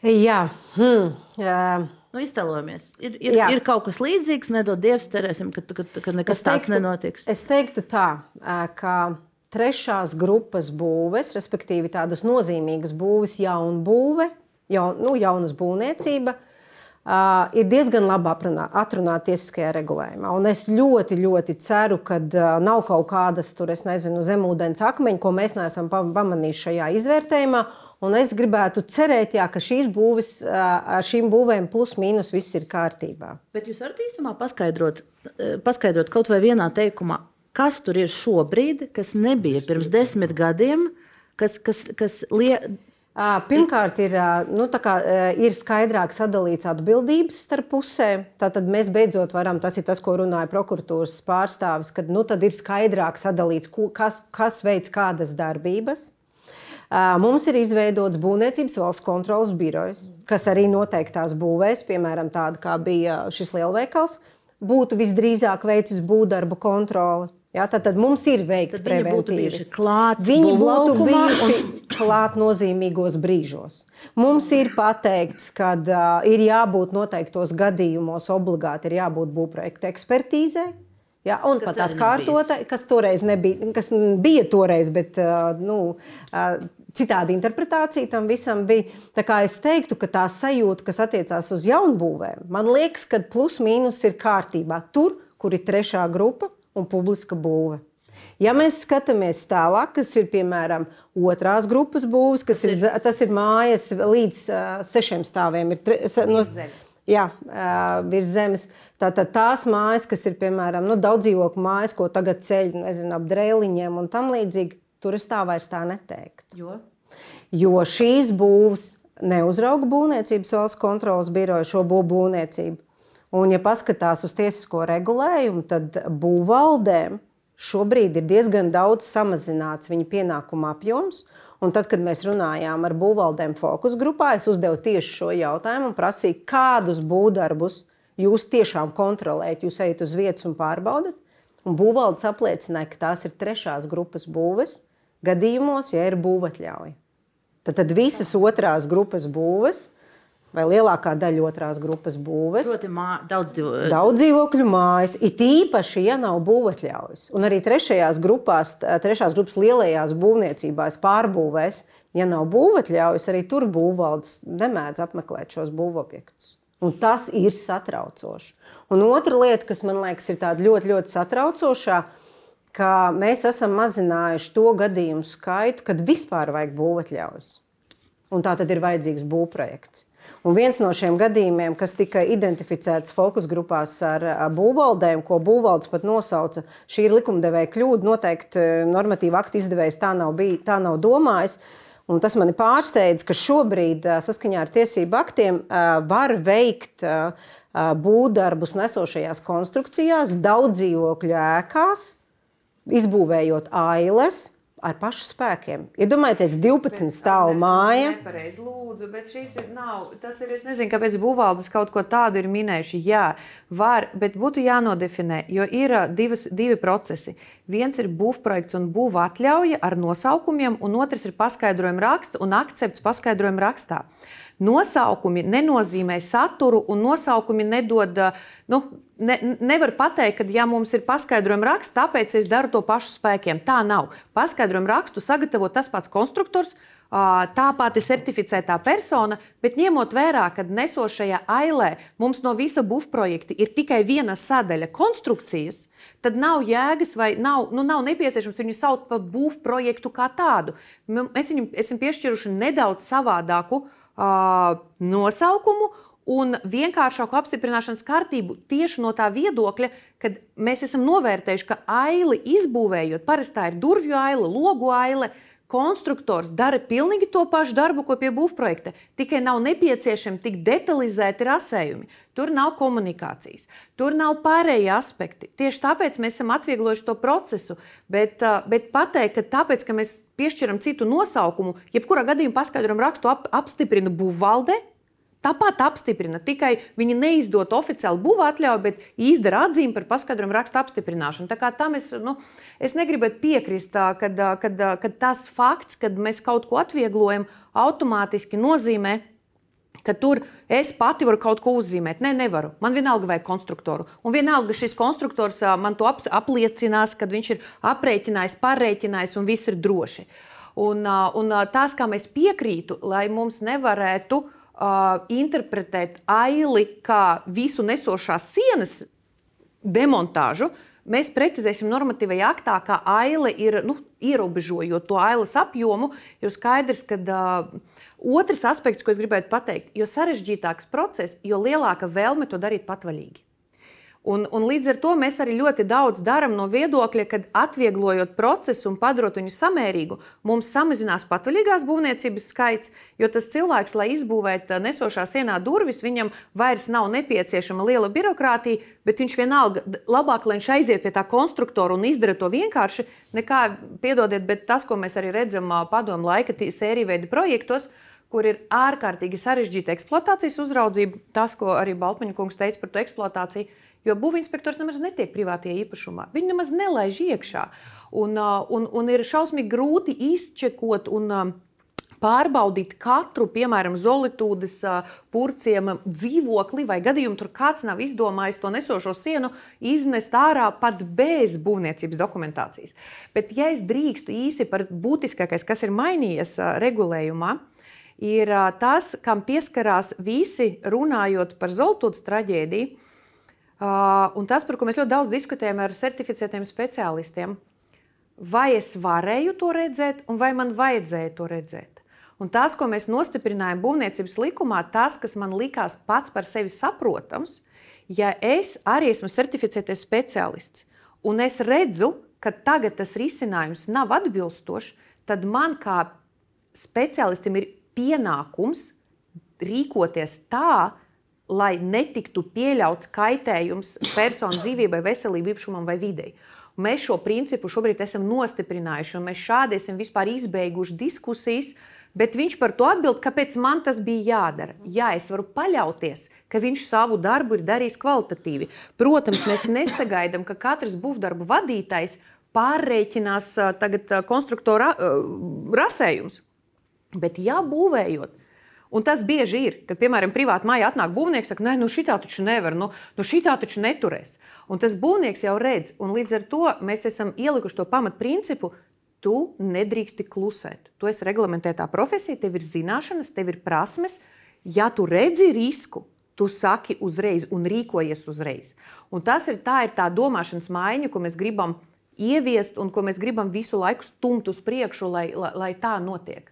Jā, hmm. uh. Nu, iztēlojamies. Ir, ir, Jā. ir kaut kas līdzīgs, nedod Dievs, cerēsim, ka, ka, ka nekas teiktu, tāds nenotiks. Es teiktu tā, ka trešās grupas būves, respektīvi tādas nozīmīgas būves, jauna būve, jaun, nu, jaunas būvniecība, uh, Uh, ir diezgan labi aprunā, atrunāta tiesiskajā regulējumā. Un es ļoti, ļoti ceru, ka uh, nav kaut kādas tur, nezinu, zemūdens akmeņi, ko mēs neesam pamanījuši šajā izvērtējumā. Un es gribētu cerēt, jā, ka šīs būves, uh, ar šīm būvēm plus mīnus viss ir kārtībā. Bet jūs varat īsumā paskaidrot, paskaidrot kaut vai vienā teikumā, kas tur ir šobrīd, kas nebija pirms desmit gadiem, kas, kas, kas liek Pirmkārt, ir, nu, kā, ir skaidrāk sadalīts atbildības starp pusēm. Tātad mēs beidzot varam, tas ir tas, ko runāja prokuratūras pārstāvis, kad nu, ir skaidrāk sadalīts, kas, kas veids kādas darbības. Mums ir izveidots Būvniecības valsts kontrolas birojs, kas arī noteiktās būvēs, piemēram, tāda kā bija šis lielveikals, būtu visdrīzāk veicis būvdarbu kontroli. Ja, tad, tad mums ir veikta preventīva. Klāt, viņi būtu bijuši un... klāt nozīmīgos brīžos. Mums ir pateikts, ka uh, ir jābūt noteiktos gadījumos obligāti ir jābūt būvprojekta ekspertīzei. Ja, un kas pat atkārtotai, kas toreiz nebija, kas bija toreiz, bet uh, nu, uh, citādi interpretācija tam visam bija. Tā kā es teiktu, ka tā sajūta, kas attiecās uz jaunbūvēm, man liekas, ka plus mīnus ir kārtībā. Tur, kur ir trešā grupa, un publiska būve. Ja mēs skatāmies tālāk, kas ir piemēram otrās grupas būvs, kas ir, tas ir mājas līdz uh, sešiem stāviem, ir tre, no, jā, uh, virs zemes. Tātad tās mājas, kas ir piemēram nu, daudz dzīvokļu mājas, ko tagad ceļ nezinu, ap drēliņiem un tam līdzīgi, tur es tā vairs tā neteiktu. Jo, jo šīs būvs neuzrauga būvniecības valsts kontrolas biroja šo būvniecību. Un, ja paskatās uz tiesisko regulējumu, tad būvvaldēm šobrīd ir diezgan daudz samazināts viņa pienākuma apjoms. Un tad, kad mēs runājām ar būvvaldēm fokus grupā, es uzdevu tieši šo jautājumu un prasīju, kādus būvdarbus jūs tiešām kontrolējat, jūs ejat uz vietas un pārbaudat. Un būvvaldes apliecināja, ka tās ir trešās grupas būves gadījumos, ja ir būvatļauja. Tad, tad visas otrās grupas būves vai lielākā daļa otrās grupas būves. Proti, mā, daudz, dzīvo... daudz dzīvokļu mājas, it īpaši, ja nav būvatļaujas. Un arī trešajās grupās, trešās grupas lielajās būvniecībās, pārbūvēs, ja nav būvatļaujas, arī tur būvvaldes nemēdz apmeklēt šos būvobjektus. Un tas ir satraucoši. Un otra lieta, kas man liekas, ir ļoti, ļoti satraucoša, ka mēs esam mazinājuši to gadījumu skaitu, kad vispār vajag būvatļaujas. un tā tad ir vajadzīgs būvprojekts. Un viens no šiem gadījumiem, kas tika identificēts fokus grupās ar būvvaldēm, ko būvvaldes pat nosauca, šī ir likumdevēja kļūda. Noteikti normatīva akta izdevējs tā nav, bij, tā nav domājis. Un tas mani pārsteidz, ka šobrīd saskaņā ar tiesību aktiem var veikt būvdarbus nesošajās konstrukcijās, daudz dzīvokļu ēkās, izbūvējot ailes, ar pašu spēkiem. Iedomājieties, ja 12 stāvu māja. Nepareiz, lūdzu, bet šīs ir nav. Tas ir, es nezinu, kāpēc būvvaldes kaut ko tādu ir minējuši. Jā, var, bet būtu jānodefinē, jo ir divas, divi procesi. Viens ir būvprojekts un būva atļauja ar nosaukumiem, un otrs ir paskaidrojuma raksts un akcepts paskaidrojuma rakstā. Nosaukumi nenozīmē saturu, un nosaukumi nedod nu, ne, nevar pateikt, ka, ja mums ir paskaidrojuma raksts, tāpēc es daru to pašu spēkiem. Tā nav. Paskaidrojuma rakstu sagatavo tas pats konstruktors. Tā pati certificētā persona, bet ņemot vērā, ka nesošajā ailē mums no visa būvprojekta ir tikai viena sadaļa konstrukcijas, tad nav jēgas vai nav, nu, nav nepieciešams viņu saukt par būvprojektu kā tādu. Mēs viņam esam piešķiruši nedaudz savādāku uh, nosaukumu, un vienkāršāku apstiprināšanas kārtību tieši no tā viedokļa, ka mēs esam novērtējuši, ka aili izbūvējot, parasti tā ir durvju aile, logu aile. Konstruktors dara pilnīgi to pašu darbu, ko pie būvprojekta. Tikai nav nepieciešami tik detalizēti rasējumi. Tur nav komunikācijas, tur nav pārējie aspekti. Tieši tāpēc mēs esam atvieglojuši to procesu. Bet, bet pateikt, ka tāpēc, ka mēs piešķiram citu nosaukumu, jebkurā gadījumā paskaidrojumu rakstu ap, apstiprina būvvalde, Tāpat apstiprina, tikai viņi neizdod oficiāli būvā atļauju, bet izdara atzīmi par paskaidrojumu rakstu apstiprināšanu. Tā kā tam es, nu, es negribētu piekrist, kad tas fakts, ka mēs kaut ko atvieglojam, automātiski nozīmē, ka tur es pati varu kaut ko uzzīmēt. Nē, ne, nevaru. Man vienalga vajag konstruktoru. Un vienalga šis konstruktors man to apliecinās, kad viņš ir aprēķinājis, pārreikinājis un viss ir droši. Un, un tas, kā mēs piekrītu, lai mums nevarētu uh, uh, interpretēt aili kā visu nesošās sienas demontāžu, mēs precizēsim normatīvajā aktā, ka aile ir nu, ierobežojot to ailes apjomu, jo skaidrs, ka uh, otrs aspekts, ko es gribētu pateikt, jo sarežģītāks process, jo lielāka vēlme to darīt patvaļīgi. Un, un līdz ar to mēs arī ļoti daudz darām no viedokļa, ka atvieglojot procesu un padarot viņu samērīgu, mums samazinās patvaļīgās būvniecības skaits, jo tas cilvēks, lai izbūvētu nesošā sienā durvis, viņam vairs nav nepieciešama liela birokrātija, bet viņš vienalga labāk, lai viņš aiziet pie tā konstruktora un izdara to vienkārši, nekā, piedodiet, bet tas, ko mēs arī redzam padomu laika sēriju veidu projektos, kur ir ārkārtīgi sarežģīta eksploatācijas uzraudzība, tas, ko arī Baltmaņa kungs teica par to eksploatāciju Jo būvinspektors nemaz netiek privātajā īpašumā. Viņi nemaz nelaiž iekšā. Un, un, un ir šausmīgi grūti izčekot un pārbaudīt katru, piemēram, zolītūdes purciem dzīvokli, vai gadījumu tur kāds nav izdomājis to nesošo sienu iznest ārā pat bez būvniecības dokumentācijas. Bet, ja es drīkstu īsi par būtiskākais, kas ir mainījies regulējumā, ir tas, kam pieskarās visi runājot par Zolītūdas traģēdiju un tas, par ko mēs ļoti daudz diskutējam ar certificētiem speciālistiem, vai es varēju to redzēt, un vai man vajadzēja to redzēt. Un tas, ko mēs nostiprinājām būvniecības likumā, tas, kas man likās pats par sevi saprotams, ja es arī esmu certificētais speciālists, un es redzu, ka tagad tas risinājums nav atbilstošs, tad man kā speciālistam ir pienākums rīkoties tā, lai netiktu pieļauts kaitējums personu dzīvībai, veselībai, īpašumam vai videi. Mēs šo principu šobrīd esam nostiprinājuši, un mēs šādi esam vispār izbeiguši diskusijas. Bet viņš par to atbild, kāpēc man tas bija jādara. Jā, es varu paļauties, ka viņš savu darbu ir darījis kvalitatīvi. Protams, mēs nesagaidām, ka katrs būvdarbu vadītājs pārreikinās tagad konstruktora rasējums. Bet, ja būvējot, Un tas bieži ir, kad, piemēram, privāti mājā atnāk būvnieks, saka, nē, nu šitā taču nevar, nu, nu šitā taču neturēs. Un tas būvnieks jau redz, un līdz ar to mēs esam ielikuši to pamatprincipu. Tu nedrīksti klusēt. Tu esi reglamentētā profesija, tev ir zināšanas, tev ir prasmes. Ja tu redzi risku, tu saki uzreiz un rīkojies uzreiz. Un tas ir tā, ir tā domāšanas maiņa, ko mēs gribam ieviest un ko mēs gribam visu laiku stumt uz priekšu, lai, lai, lai tā notiek.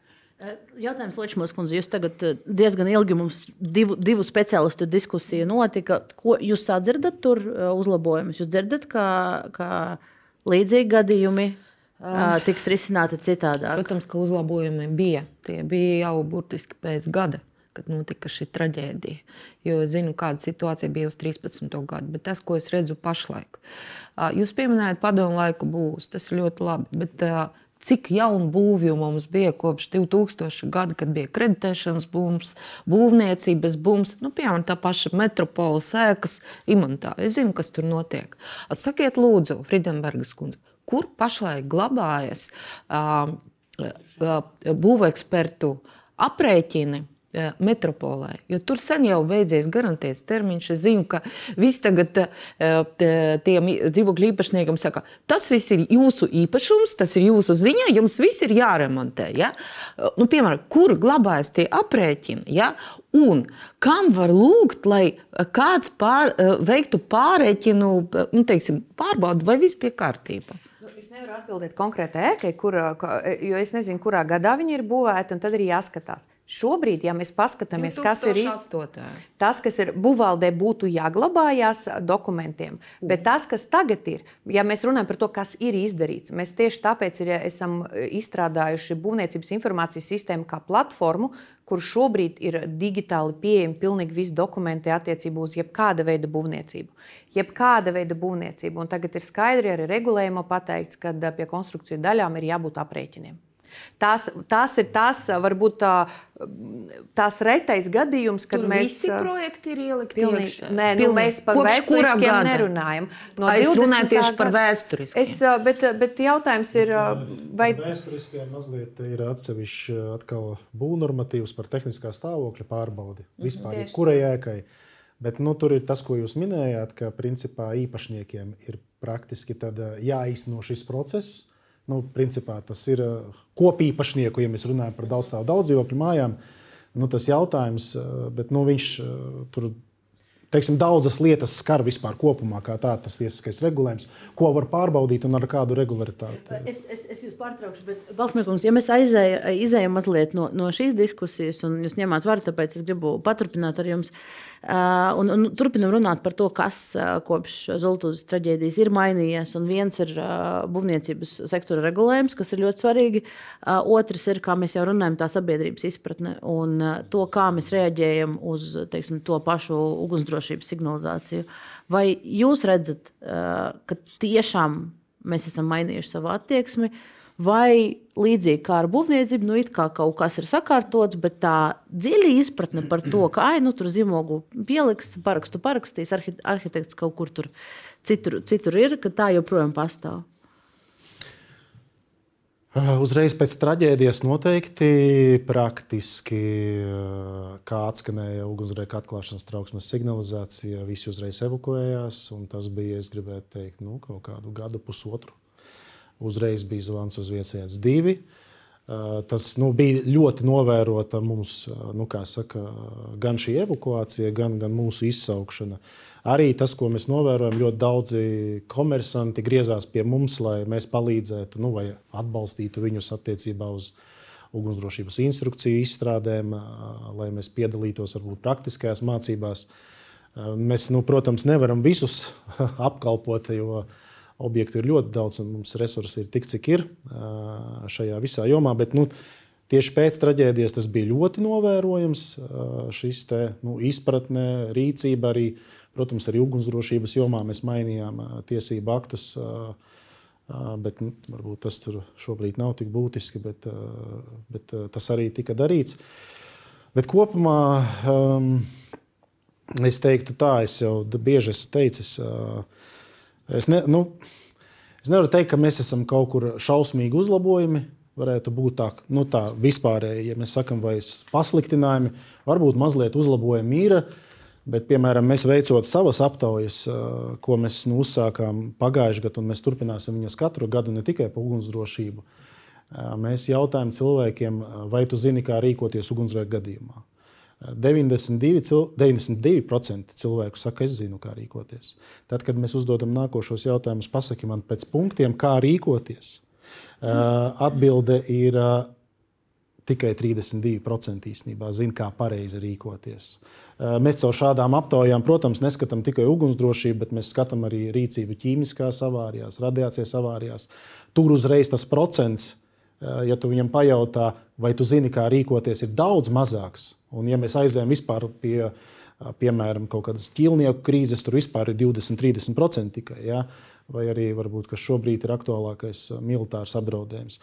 Jautājums Ločmos kundze, jūs tagad diezgan ilgi mums divu, divu speciālistu diskusija notika. Ko jūs sadzirdat tur uzlabojumus? Jūs dzirdat, ka, ka līdzīgi gadījumi uh, tiks risināti citādāk? Protams, ka uzlabojumi bija. Tie bija jau burtiski pēc gada kad notika šī traģēdija. Jo es zinu, kāda situācija bija uz 13. gadu, bet tas, ko es redzu pašlaik, jūs pieminējat padomu laiku būs, tas ir ļoti labi. Bet, Cik jaunu būvju mums bija kopš 2000. gada, kad bija kreditēšanas būms, būvniecības būms, nu, piemēram, tā paša metropola sēkas imantā. Es zinu, kas tur notiek. Sakiet, lūdzu, Friedenbergas kundze, kur pašlaik glabājas uh, uh, būvekspertu aprēķini metropolē. Jo tur sen jau beidzies garantēts termiņš. Es zinu, ka visi tagad eh, tiem dzīvokļu īpašniekam saka, tas viss ir jūsu īpašums, tas ir jūsu ziņā, jums viss ir jāremontē. Ja? Eh, nu, piemēram, kur glabājas tie aprēķini? Ja? Un kam var lūgt, lai kāds pār, veiktu pārreķinu, nu, teiksim, pārbaudu, vai viss bija kārtībā? Nu, es nevaru atbildēt konkrēti ēkai, kur, jo es nezinu, kurā gadā viņi ir būvēti, un tad ir jāskatās. Šobrīd, ja mēs paskatāmies, kas ir īstenībā, tas, kas ir būvvaldē, būtu jāglabājās dokumentiem. Bet tas, kas tagad ir, ja mēs runājam par to, kas ir izdarīts, mēs tieši tāpēc ir, esam izstrādājuši Būvniecības informācijas sistēmu kā platformu, kur šobrīd ir digitāli pieejami pilnīgi visi dokumenti attiecībā uz jebkāda veida būvniecību. Jebkāda veida būvniecību. Un tagad ir skaidri arī regulējumā pateikts, ka pie konstrukciju daļām ir jābūt aprēķiniem. Tās, tās ir tās, varbūt tā, tās retais gadījums, kad Tur mēs. Visi projekti ir ielikti pilnīgi, iekšā. Nē, nu, Pilnīgi. mēs par vēsturiskiem nerunājam. No es runāju tieši par vēsturiskiem. Es, bet, bet jautājums ir, vai. Vēsturiskiem mazliet ir atsevišķi atkal būvnormatīvs par tehniskā stāvokļa pārbaudi. Mhm, Vispār mm, kurai ēkai. Bet nu, tur ir tas, ko jūs minējāt, ka principā īpašniekiem ir praktiski jāīsteno šis process Nu, principā tas ir uh, kopīpašnieku, ja mēs runājam par daudzstāvu daudz dzīvokļu mājām. Nu, tas jautājums, uh, bet nu, viņš uh, tur teiksim, daudzas lietas skar vispār kopumā, kā tā, tas tiesiskais regulējums, ko var pārbaudīt un ar kādu regularitāti. Es, es, es jūs pārtraukšu, bet Balsmēkums, ja mēs aizējām mazliet no, no šīs diskusijas, un jūs ņemāt varu, tāpēc es gribu paturpināt ar jums. Uh, Uh, un, un turpinam runāt par to, kas uh, kopš Zoltūzas traģēdijas ir mainījies. Un viens ir uh, būvniecības sektora regulējums, kas ir ļoti svarīgi. Otrs ir, kā mēs jau runājam, tā sabiedrības izpratne un to, kā mēs reaģējam uz teiksim, to pašu ugunsdrošības signalizāciju. Vai jūs redzat, ka tiešām mēs esam mainījuši savu attieksmi? vai līdzīgi kā ar būvniecību, nu, kā kaut kas ir sakārtots, bet tā dziļa izpratne par to, ka, ai, nu, tur zīmogu pieliks, parakstu parakstīs, arhitekts kaut kur tur citur, citur ir, ka tā joprojām pastāv. Uh, uzreiz pēc traģēdijas noteikti praktiski, uh, kā atskanēja ugunsgrēka atklāšanas trauksmes signalizācija, visi uzreiz evakuējās. Tas bija, es gribētu teikt, nu, kaut kādu gadu, pusotru Uzreiz bija zvans uz 112. Tas nu, bija ļoti novērota mums, nu, saka, gan šī evakuācija, gan, gan mūsu izsaukšana. Arī tas, ko mēs novērojam, ļoti daudzi komersanti griezās pie mums, lai mēs palīdzētu nu, vai atbalstītu viņus attiecībā uz ugunsdrošības instrukciju izstrādēm, lai mēs piedalītos varbūt praktiskajās mācībās. Mēs, nu, protams, nevaram visus apkalpot, jo objektu ir ļoti daudz, un mums resursi ir tik, cik ir šajā visā jomā. Bet, nu, tieši pēc traģēdijas tas bija ļoti novērojams. Šis te, nu, izpratne, rīcība arī, protams, arī ugunsdrošības jomā mēs mainījām tiesību aktus. Bet, nu, varbūt tas šobrīd nav tik būtiski, bet, bet tas arī tika darīts. Bet kopumā um, es teiktu, tā, es jau bieži esmu teicis, uh, Es, ne, nu, es nevaru teikt, ka mēs esam kaut kur šausmīgi uzlabojumi. Varētu būt tā, nu, tā vispārēji, ja mēs sakām, vai pasliktinājumi, varbūt mazliet uzlabojumi ir. Bet, piemēram, mēs veicot savas aptaujas, ko mēs nu, uzsākām pagājušajā gadā, un mēs turpināsim viņas katru gadu, ne tikai par ugunsdrošību. Mēs jautājam cilvēkiem, vai tu zini, kā rīkoties ugunsgrēka gadījumā. 92%, 92 cilvēku saka, es zinu, kā rīkoties. Tad, kad mēs uzdodam nākošos jautājumus, pasaki man pēc punktiem, kā rīkoties. Atbilde ir tikai 32% īstenībā zina, kā pareizi rīkoties. Mēs caur šādām aptaujām, protams, neskatām tikai ugunsdrošību, bet mēs skatām arī rīcību ķīmiskās avārijās, radiācijas avārijās. Tur uzreiz tas procents, ja tu viņam pajautā, vai tu zini, kā rīkoties, ir daudz mazāks. Un, ja mēs aizējām vispār pie, piemēram, kaut kādas ķīlnieku krīzes, tur vispār ir 20-30% tikai. Ja? vai arī varbūt, kas šobrīd ir aktuālākais militārs apdraudējums.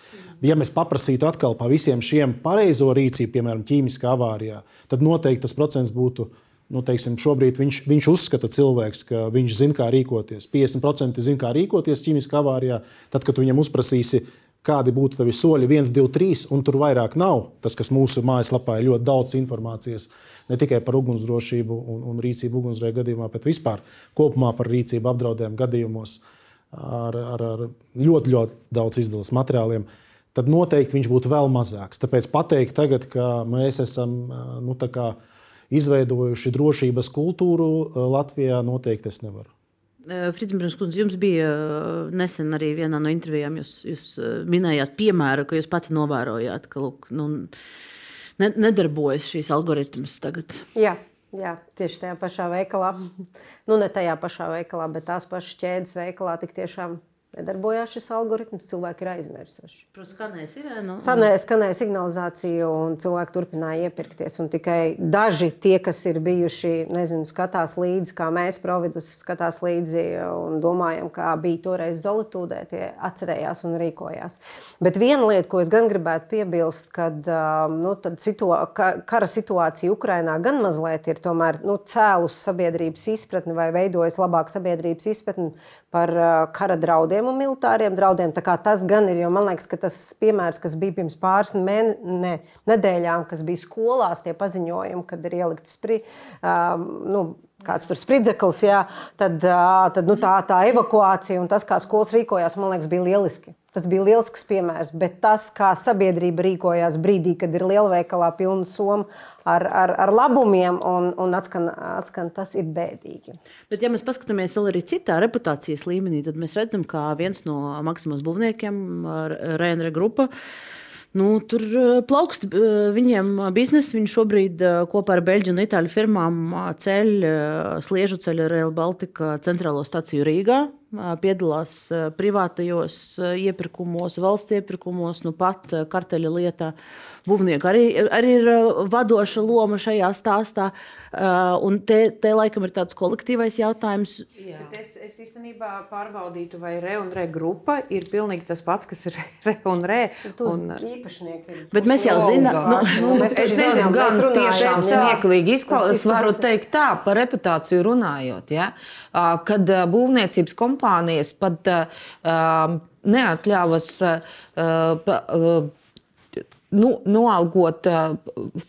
Ja mēs paprasītu atkal par visiem šiem pareizo rīcību, piemēram, ķīmiskā avārijā, tad noteikti tas procents būtu. Nu, teiksim, šobrīd viņš, viņš uzskata, cilvēks, ka viņš zina, kā rīkoties. 50% zina, kā rīkoties ķīmiskā avārijā. Tad, kad viņam uzprasīsi, kādi būtu tavi soļi, 1, 2, 3, un tur vairāk nav. Tas, kas mūsu mājaslapā ir ļoti daudz informācijas, ne tikai par ugunsdrošību un, un rīcību ugunsgrēku gadījumā, bet vispār kopumā par rīcību apdraudējumu gadījumos. Ar, ar, ar ļoti, ļoti daudz izdevumu materiāliem, tad noteikti viņš būtu vēl mazāks. Tāpēc pateikt, tagad, ka mēs esam nu, izveidojuši drošības kultūru Latvijā, noteikti es nevaru. Fritzbrunds kundze, jums bija nesen arī vienā no intervijām, jūs, jūs minējāt piemēru, ka jūs pati novērojāt, ka lūk, nu, nedarbojas šīs algoritmas tagad. Jā, Jā, tieši tajā pašā veikalā. Nu, ne tajā pašā veikalā, bet tās pašas ķēdes veikalā tik tiešām nedarbojās šis algoritms, cilvēki ir aizmirsuši. Protams, skanēja sirēna. Skanēja, skanēja signalizācija, un cilvēki turpināja iepirkties. Un tikai daži tie, kas ir bijuši, nezinu, skatās līdzi, kā mēs, Providus, skatās līdzi un domājam, kā bija toreiz Zolitūdē, tie atcerējās un rīkojās. Bet viena lieta, ko es gan gribētu piebilst, kad nu, situ kara situācija Ukrainā gan mazliet ir tomēr nu, cēlus sabiedrības izpratni vai veidojas labāk sabiedrības izpratni par kara draudiem un militāriem draudiem. Tas gan ir, jo man liekas, ka tas piemērs, kas bija pirms pāris mēne, ne, nedēļām, kas bija skolās, tie paziņojumi, kad ir ieliktas pri, um, nu, kāds tur spridzeklis, jā, tad, tad nu, tā, tā evakuācija un tas, kā skolas rīkojās, man liekas, bija lieliski. Tas bija lielisks piemērs, bet tas, kā sabiedrība rīkojās brīdī, kad ir lielveikalā pilna soma ar, ar, ar labumiem, un, un atskan, atskan, tas ir bēdīgi. Bet, ja mēs paskatāmies vēl arī citā reputācijas līmenī, tad mēs redzam, ka viens no Maksimas būvniekiem, Rēnere grupa, Nu, tur plaukst viņiem biznesa. Viņi šobrīd kopā ar Beļģu un Itāļu firmām ceļ sliežu ceļu Rail Baltica centrālo staciju Rīgā piedalās privātajos iepirkumos, valsts iepirkumos, nu pat karteļa lietā. Būvnieki arī, arī ir vadoša loma šajā stāstā. Un te, te laikam ir tāds kolektīvais jautājums. Es, es īstenībā pārbaudītu, vai re un re grupa ir pilnīgi tas pats, kas ir re un re. Un... Īpašnieki. Bet mēs jau zinām, nu, nu, mēs es nezinu, gan tiešām smieklīgi izklausās. Es varu teikt tā, par reputāciju runājot. Ja? Kad būvniecības kompānija kompānijas pat uh, neatļāvas uh, nu, noalgot uh,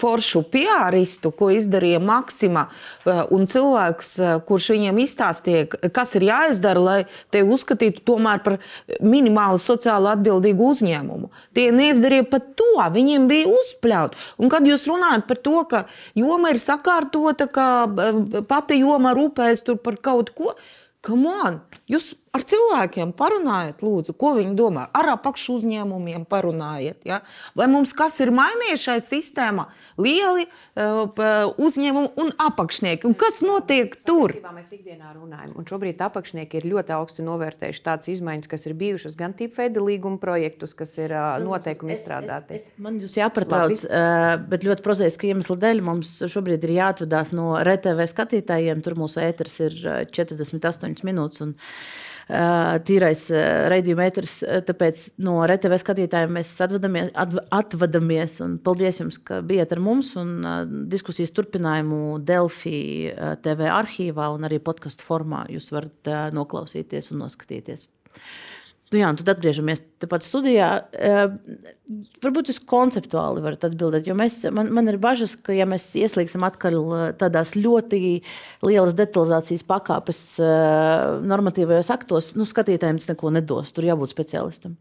foršu piāristu, ko izdarīja Maksima, uh, un cilvēks, uh, kurš viņiem izstāstīja, kas ir jāizdara, lai te uzskatītu tomēr par minimāli sociāli atbildīgu uzņēmumu. Tie neizdarīja pat to, viņiem bija uzpļaut. Un kad jūs runājat par to, ka joma ir sakārtota, ka pati joma rūpējas par kaut ko, Come on! Jūs ar cilvēkiem parunājiet, lūdzu, ko viņi domā. Ar apakšu uzņēmumiem parunājiet. Ja? Vai mums kas ir mainījies šajā sistēmā? Lieli uh, uzņēmumi un apakšnieki. Un kas notiek tur? Mēs ikdienā runājam, un šobrīd apakšnieki ir ļoti augsti novērtējuši tādas izmaiņas, kas ir bijušas gan tīpaveida līguma projektus, kas ir uh, noteikumi izstrādāti. Es, es, es, man jūs jāpatrauc, uh, bet ļoti prozaiski iemesli dēļ mums šobrīd ir jāatvadās no RTV skatītājiem. Tur mūsu ēters ir 48 minūtes. Un, tīrais raidījuma ēteris. Tāpēc no RTV skatītājiem mēs atvadamies, atvadamies. Paldies jums, ka bijat ar mums. Diskusijas turpinājumu Delfī TV arhīvā un arī podkastu formā jūs varat noklausīties un noskatīties. Nu jā, tad atgriežamies tepat studijā. Varbūt jūs konceptuāli varat atbildēt, jo mēs, man, man ir bažas, ka, ja mēs ieslīgsim atkal tādās ļoti lielas detalizācijas pakāpes normatīvajos aktos, nu, skatītājiem tas neko nedos. Tur jābūt speciālistam.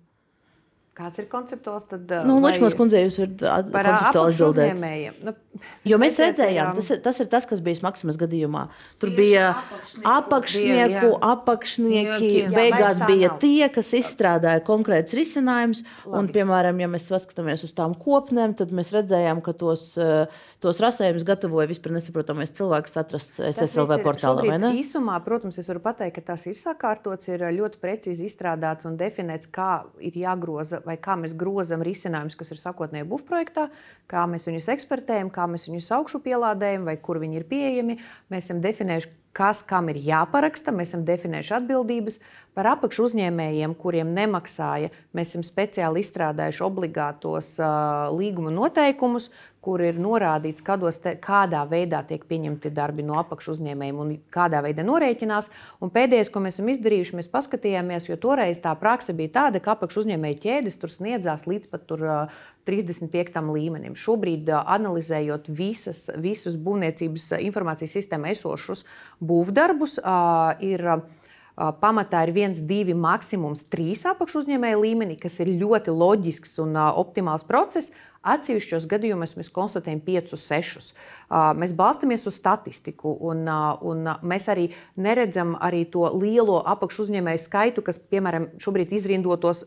Kāds ir konceptuāls? Tad, nu, Ločmās kundzei jūs varat par konceptuāli atbildēt. Nu, jo mēs redzējām, tas ir, tas ir tas, kas bija Maksimas gadījumā. Tur bija apakšnieku, bija, apakšnieki, jā, beigās bija nav. tie, kas izstrādāja konkrēts risinājums. Un, piemēram, ja mēs paskatāmies uz tām kopnēm, tad mēs redzējām, ka tos uh, tos rasējumus gatavoja vispār nesaprotamais cilvēks, atrasts SSLV portālā. Īsumā, protams, es varu pateikt, ka tas ir sakārtots, ir ļoti precīzi izstrādāts un definēts, kā ir jāgroza vai kā mēs grozam risinājumus, kas ir sakotnēji būvprojektā, kā mēs viņus ekspertējam, kā mēs viņus augšu pielādējam vai kur viņi ir pieejami. Mēs esam definējuši, kas kam ir jāparaksta. Mēs esam definējuši atbildības par apakšu uzņēmējiem, kuriem nemaksāja. Mēs esam speciāli izstrādājuši obligātos uh, līguma noteikumus, kur ir norādīts, te, kādā veidā tiek pieņemti darbi no apakšu uzņēmējiem un kādā veidā norēķinās. Un pēdējais, ko mēs esam izdarījuši, mēs paskatījāmies, jo toreiz tā praksa bija tāda, ka apakšu uzņēmēju ķēdes tur sniedzās līdz pat tur, uh, 35. līmenim. Šobrīd, analizējot visas, visus būvniecības informācijas sistēmā esošus būvdarbus, ir pamatā ir viens, divi, maksimums trīs apakšuzņēmēju līmenī, kas ir ļoti loģisks un optimāls process. Atsevišķos gadījumos mēs konstatējam 5, 6. Mēs balstāmies uz statistiku, un, un mēs arī neredzam arī to lielo apakšuzņēmēju skaitu, kas, piemēram, šobrīd izrindotos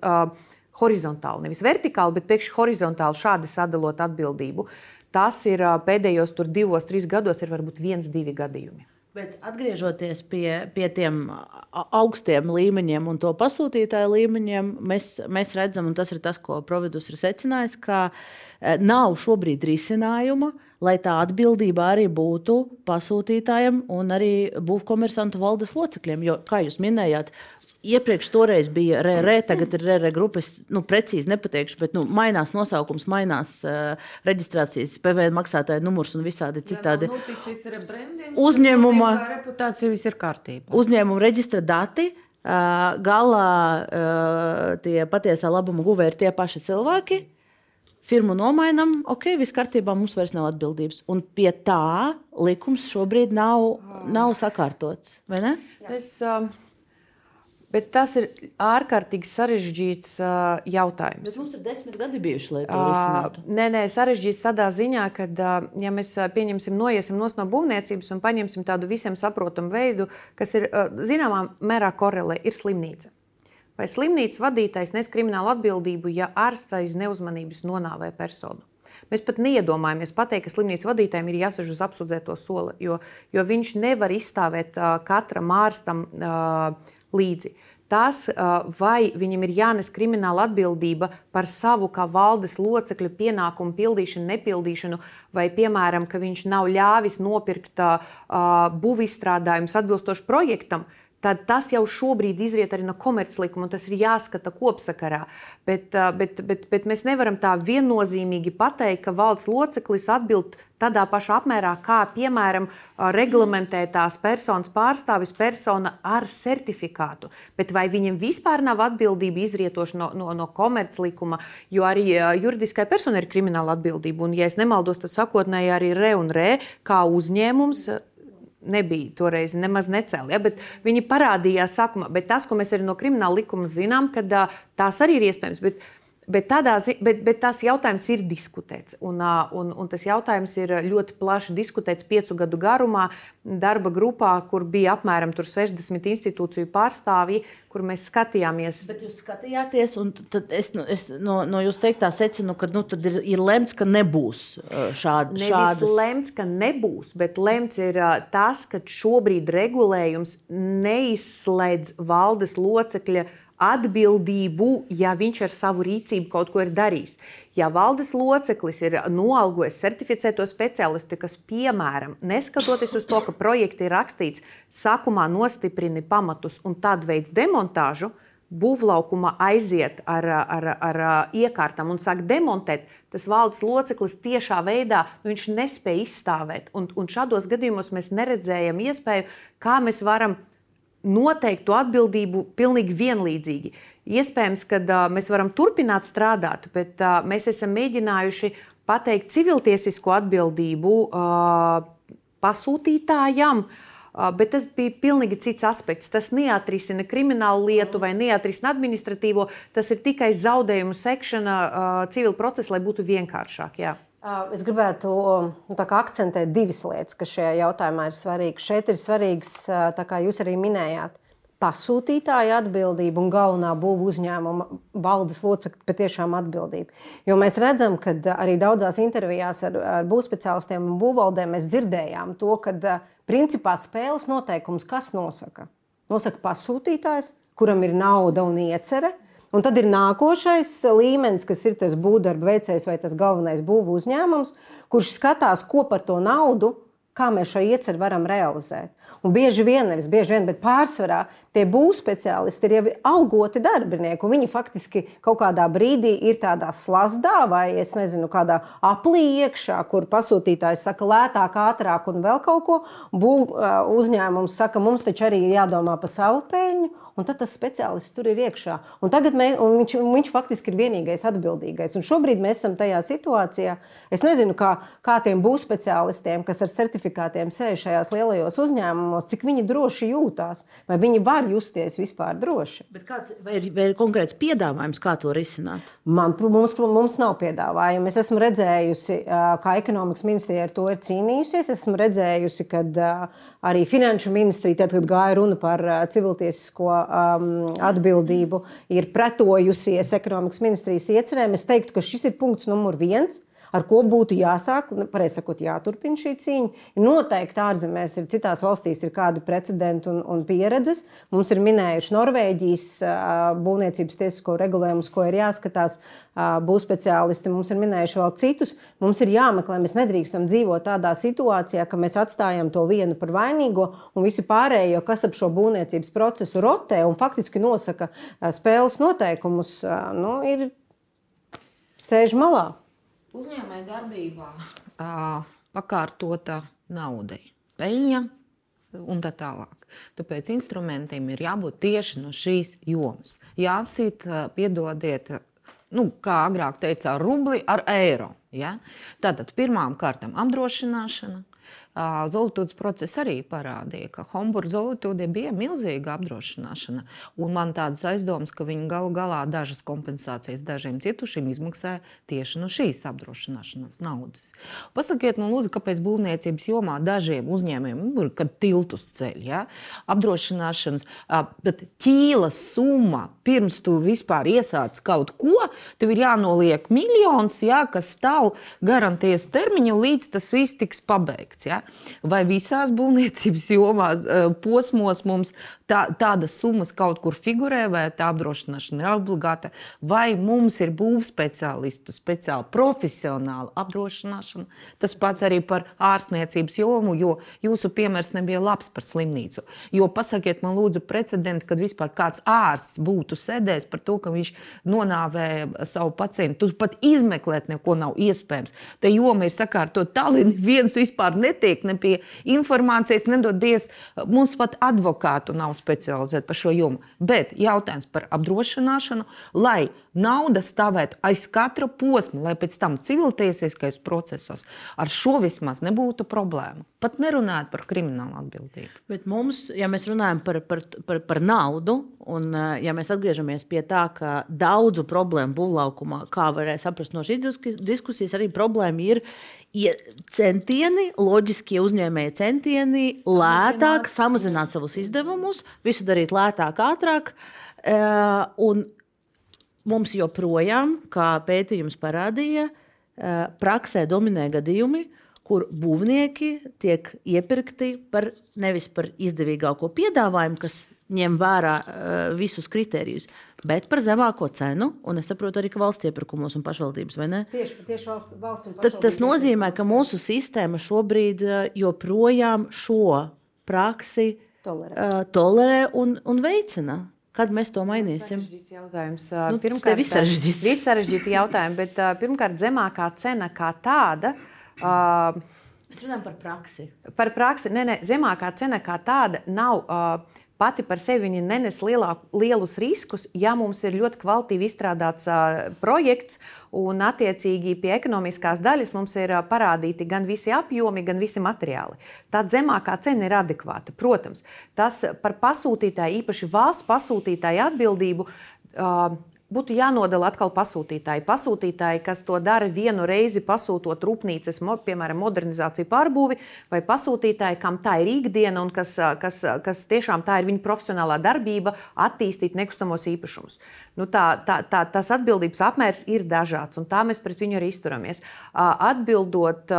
horizontāli, nevis vertikāli, bet pēkšņi horizontāli šādi sadalot atbildību. Tas ir pēdējos divos, trīs gados, ir varbūt viens, divi gadījumi. Bet atgriežoties pie, pie tiem augstiem līmeņiem un to pasūtītāju līmeņiem, mēs, mēs redzam, un tas ir tas, ko Providus ir secinājis, ka nav šobrīd risinājuma, lai tā atbildība arī būtu pasūtītājiem un arī būvkomersantu valdes locekļiem. Jo, kā jūs minējāt, Iepriekš toreiz bija RRE, tagad ir RRE grupas. Nu, precīzi nepateikšu, bet nu, mainās nosaukums, mainās uh, reģistrācijas, PVN maksātāja numurs un visādi citādi. Ja Uzņēmuma reputācija viss ir kārtībā. Uzņēmuma reģistra dati. Uh, galā uh, tie patiesā labuma guvēji ir tie paši cilvēki. Firmu nomainām, ok, viss kārtībā, mums vairs nav atbildības. Un pie tā likums šobrīd nav, nav sakārtots. Es, uh, Bet tas ir ārkārtīgi sarežģīts uh, jautājums. Bet mums ir desmit gadi bijuši, lai to risinātu. Uh, nē, nē, sarežģīts tādā ziņā, ka, uh, ja mēs pieņemsim, noiesim no būvniecības un paņemsim tādu visiem saprotamu veidu, kas ir uh, zināmā mērā korelē, ir slimnīca. Vai slimnīcas vadītājs nes kriminālu atbildību, ja ārsts aiz neuzmanības nonāvē personu? Mēs pat neiedomājamies pateikt, ka slimnīcas vadītājiem ir jāsaž uz apsūdzēto soli, jo, jo viņš nevar izstāvēt uh, katram ārstam uh, līdzi. Tas, vai viņam ir jānes krimināla atbildība par savu kā valdes locekļu pienākumu pildīšanu, nepildīšanu, vai, piemēram, ka viņš nav ļāvis nopirkt būvīstrādājumus atbilstoši projektam, uh, tad tas jau šobrīd izriet arī no komerclikuma, un tas ir jāskata kopsakarā. Bet, bet, bet, bet mēs nevaram tā viennozīmīgi pateikt, ka valsts loceklis atbild tādā pašā apmērā, kā piemēram reglamentētās personas pārstāvis persona ar certifikātu. Bet vai viņam vispār nav atbildība izrietoša no, no, no komerclikuma, jo arī juridiskai personai ir krimināla atbildība. Un, ja es nemaldos, tad sakotnēji arī re un re kā uzņēmums nebija toreiz nemaz necēlīja, ja, bet viņi parādījās sākumā. Bet tas, ko mēs arī no krimināla likuma zinām, ka tās arī ir iespējams. Bet, Bet, tādā, bet, bet tas jautājums ir diskutēts. Un, un, un tas jautājums ir ļoti plaši diskutēts piecu gadu garumā, darba grupā, kur bija apmēram 60 institūciju pārstāvji, kur mēs skatījāmies. Bet jūs skatījāties, un es, es no, no jūsu teiktā secinu, ka nu, ir, ir lemts, ka nebūs šāda. Nevis šādas. lemts, ka nebūs, bet lemts ir tas, ka šobrīd regulējums neizslēdz valdes locekļa atbildību, ja viņš ar savu rīcību kaut ko ir darījis. Ja valdes loceklis ir noalgojis certificēto speciālistu, kas, piemēram, neskatoties uz to, ka projekti ir rakstīts, sākumā nostiprini pamatus un tad veids demontāžu, būvlaukuma aiziet ar, ar, ar iekārtām un sāk demontēt, tas valdes loceklis tiešā veidā nu, nespēja izstāvēt. Un, un šādos gadījumos mēs neredzējam iespēju, kā mēs varam noteikt to atbildību pilnīgi vienlīdzīgi. Iespējams, ka uh, mēs varam turpināt strādāt, bet uh, mēs esam mēģinājuši pateikt civiltiesisko atbildību uh, pasūtītājam. Bet tas bija pilnīgi cits aspekts. Tas neatrisina kriminālu lietu vai neatrisina administratīvo. Tas ir tikai zaudējumu sekšana civil procesa, lai būtu vienkāršāk. Jā. Es gribētu nu, akcentēt divas lietas, kas šajā jautājumā ir svarīgas. Šeit ir svarīgs, kā jūs arī minējāt, pasūtītāja atbildība un galvenā būvniecības uzņēmuma valdes locekļa patiešām atbildība. Jo mēs redzam, ka arī daudzās intervijās ar, ar būvspeciālistiem un būvvaldēm mēs dzirdējām to, ka principā spēles noteikums kas nosaka? Nosaka pasūtītājs, kuram ir nauda un iecerē. Un tad ir nākošais līmenis, kas ir tas būvdarba veicējs vai tas galvenais būvniecības uzņēmums, kurš skatās, ko par to naudu, kā mēs šo ieceru varam realizēt. Un bieži vien, nevis bieži vien, bet pārsvarā tie būvspeciālisti ir jau algoti darbinieki. Viņi faktiski kaut kādā brīdī ir tādā slazdā vai, es nezinu, kādā aplī iekšā, kur pasūtītājs saka lētāk, ātrāk un vēl kaut ko. Būv uzņēmums saka, mums taču arī ir jādomā par savu peļņu un tad tas speciālists tur ir iekšā. Un tagad mē, un viņš, viņš faktiski ir vienīgais atbildīgais. Un šobrīd mēs esam tajā situācijā. Es nezinu, kā, kā tiem būs speciālistiem, kas ar certifikātiem sēž šajās lielajos uzņēmumos, cik viņi droši jūtās, vai viņi var justies vispār droši. Bet kāds, vai, ir, vai ir konkrēts piedāvājums, kā to risināt? Man, mums, mums nav piedāvājumu. Es esmu redzējusi, kā ekonomikas ministrija ar to ir cīnījusies. Esmu redzējusi, ka arī finanšu ministrija, tad, kad gāja runa par civiltiesisko um, atbildību, ir pretojusies ekonomikas ministrijas iecerēm. Es teiktu, ka šis ir punkts numur viens ar ko būtu jāsāk, pareizi sakot, jāturpina šī cīņa. Noteikti ārzemēs ir citās valstīs ir kādi precedenti un, un pieredzes. Mums ir minējuši Norvēģijas būvniecības tiesisko regulējumu, ko ir jāskatās. Būs speciālisti, mums ir minējuši vēl citus. Mums ir jāmeklē, mēs nedrīkstam dzīvot tādā situācijā, ka mēs atstājam to vienu par vainīgo un visi pārējie, kas ap šo būvniecības procesu rotē un faktiski nosaka spēles noteikumus, nu, ir sēž malā uzņēmēja darbībā pakārtota naudai, peļņa un tā tālāk. Tāpēc instrumentiem ir jābūt tieši no šīs jomas. Jāsīt, piedodiet, nu, kā agrāk teica, ar rubli, ar eiro. Ja? Tātad pirmām kārtām apdrošināšana, Zolītūdas process arī parādīja, ka Homburgas zolītūdē bija milzīga apdrošināšana. Man tādas aizdomas, ka viņi galu galā dažas kompensācijas dažiem cietušiem izmaksāja tieši no šīs apdrošināšanas naudas. Pasakiet, nu, lūdzu, kāpēc būvniecības jomā dažiem uzņēmējiem, nu, kad tiltus ceļ, ja, apdrošināšanas, bet ķīlas summa pirms tu vispār iesāc kaut ko, tev ir jānoliek miljons, ja, kas stāv garantijas termiņu, līdz tas viss tiks pabeigts. Ja. Vai visās būvniecības jomās, eh, posmos mums tā, tādas summas kaut kur figurē, vai tā apdrošināšana ir obligāta, vai mums ir būvspeciālistu, speciāli profesionāla apdrošināšana. Tas pats arī par ārstniecības jomu, jo jūsu piemērs nebija labs par slimnīcu. Jo pasakiet man, lūdzu, precedenti, kad vispār kāds ārsts būtu sēdējis par to, ka viņš nonāvēja savu pacientu. Tur pat izmeklēt neko nav iespējams. Te joma ir sakārtot tālāk, viens vispār netiek ne pie informācijas, nedodies. Mums pat advokātu nav specializēti par šo jomu. Bet jautājums par apdrošināšanu, lai nauda stāvētu aiz katra posma, lai pēc tam civiltiesiskais procesos ar šo vismaz nebūtu problēmu. Pat nerunājot par kriminālu atbildību. Bet mums, ja mēs runājam par, par, par, par naudu, un ja mēs atgriežamies pie tā, ka daudzu problēmu būvlaukumā, kā varēja saprast no šīs diskusijas, arī problēma ir centieni, loģiskie uzņēmēji centieni lētāk samazināt savus izdevumus, visu darīt lētāk, ātrāk. Un mums joprojām, kā pētījums parādīja, praksē dominē gadījumi, kur būvnieki tiek iepirkti par nevis par izdevīgāko piedāvājumu, kas ņem vērā uh, visus kritērijus, bet par zemāko cenu. Un es saprotu arī, ka valsts iepirkumos un pašvaldības vai ne? Tieši, tieši valsts, valsts un Tad, tas nozīmē, ka mūsu sistēma šobrīd joprojām šo praksi tolerē, uh, tolerē un, un veicina. Kad mēs to mainīsim? Jautājums. Nu, pirmkārt, tas ir sarežģīts jautājums, bet uh, pirmkārt, zemākā cena kā tāda. Uh, Mēs runājam par praksi. Par praksi. Nē, nē, zemākā cena kā tāda nav uh, pati par sevi nenes lielāku, lielus riskus, ja mums ir ļoti kvalitīvi izstrādāts projekts un attiecīgi pie ekonomiskās daļas mums ir parādīti gan visi apjomi, gan visi materiāli. Tā zemākā cena ir adekvāta. Protams, tas par pasūtītāju, īpaši valsts pasūtītāju atbildību. Uh, būtu jānodala atkal pasūtītāji. Pasūtītāji, kas to dara vienu reizi, pasūtot rūpnīcas, piemēram, modernizāciju pārbūvi, vai pasūtītāji, kam tā ir ikdiena un kas, kas, kas tiešām tā ir viņa profesionālā darbība, attīstīt nekustamos īpašumus. Nu, tā, tā, tā, tas atbildības apmērs ir dažāds, un tā mēs pret viņu arī izturamies. Atbildot,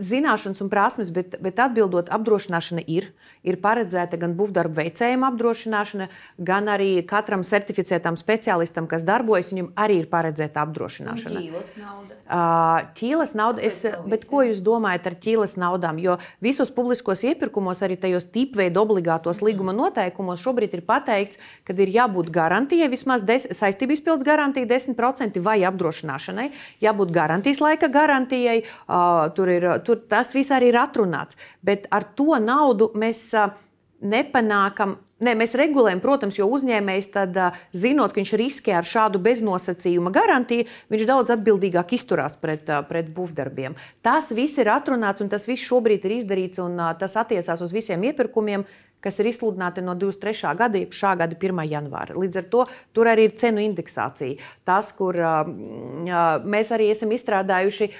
zināšanas un prasmes, bet, bet atbildot, apdrošināšana ir. Ir paredzēta gan būvdarbu veicējiem apdrošināšana, gan arī katram certificētam speciālistam, kas darbojas, viņam arī ir paredzēta apdrošināšana. Ķīlas nauda. Uh, ķīlas nauda, es, bet ko jūs domājat ar ķīlas naudām? Jo visos publiskos iepirkumos, arī tajos tipveidu obligātos līguma noteikumos šobrīd ir pateikts, ka ir jābūt garantijai, vismaz saistību izpildes garantija 10% vai apdrošināšanai, jābūt garantijas laika garantijai. Uh, tur ir tur tas viss arī ir atrunāts. Bet ar to naudu mēs nepanākam. Nē, mēs regulējam, protams, jo uzņēmējs, tad, zinot, ka viņš riskē ar šādu beznosacījuma garantiju, viņš daudz atbildīgāk izturās pret, pret būvdarbiem. Tas viss ir atrunāts un tas viss šobrīd ir izdarīts, un tas attiecās uz visiem iepirkumiem, kas ir izsludināti no 23. gada, jeb šā gada 1. janvāra. Līdz ar to tur arī ir cenu indeksācija. Tas, kur mēs arī esam izstrādājuši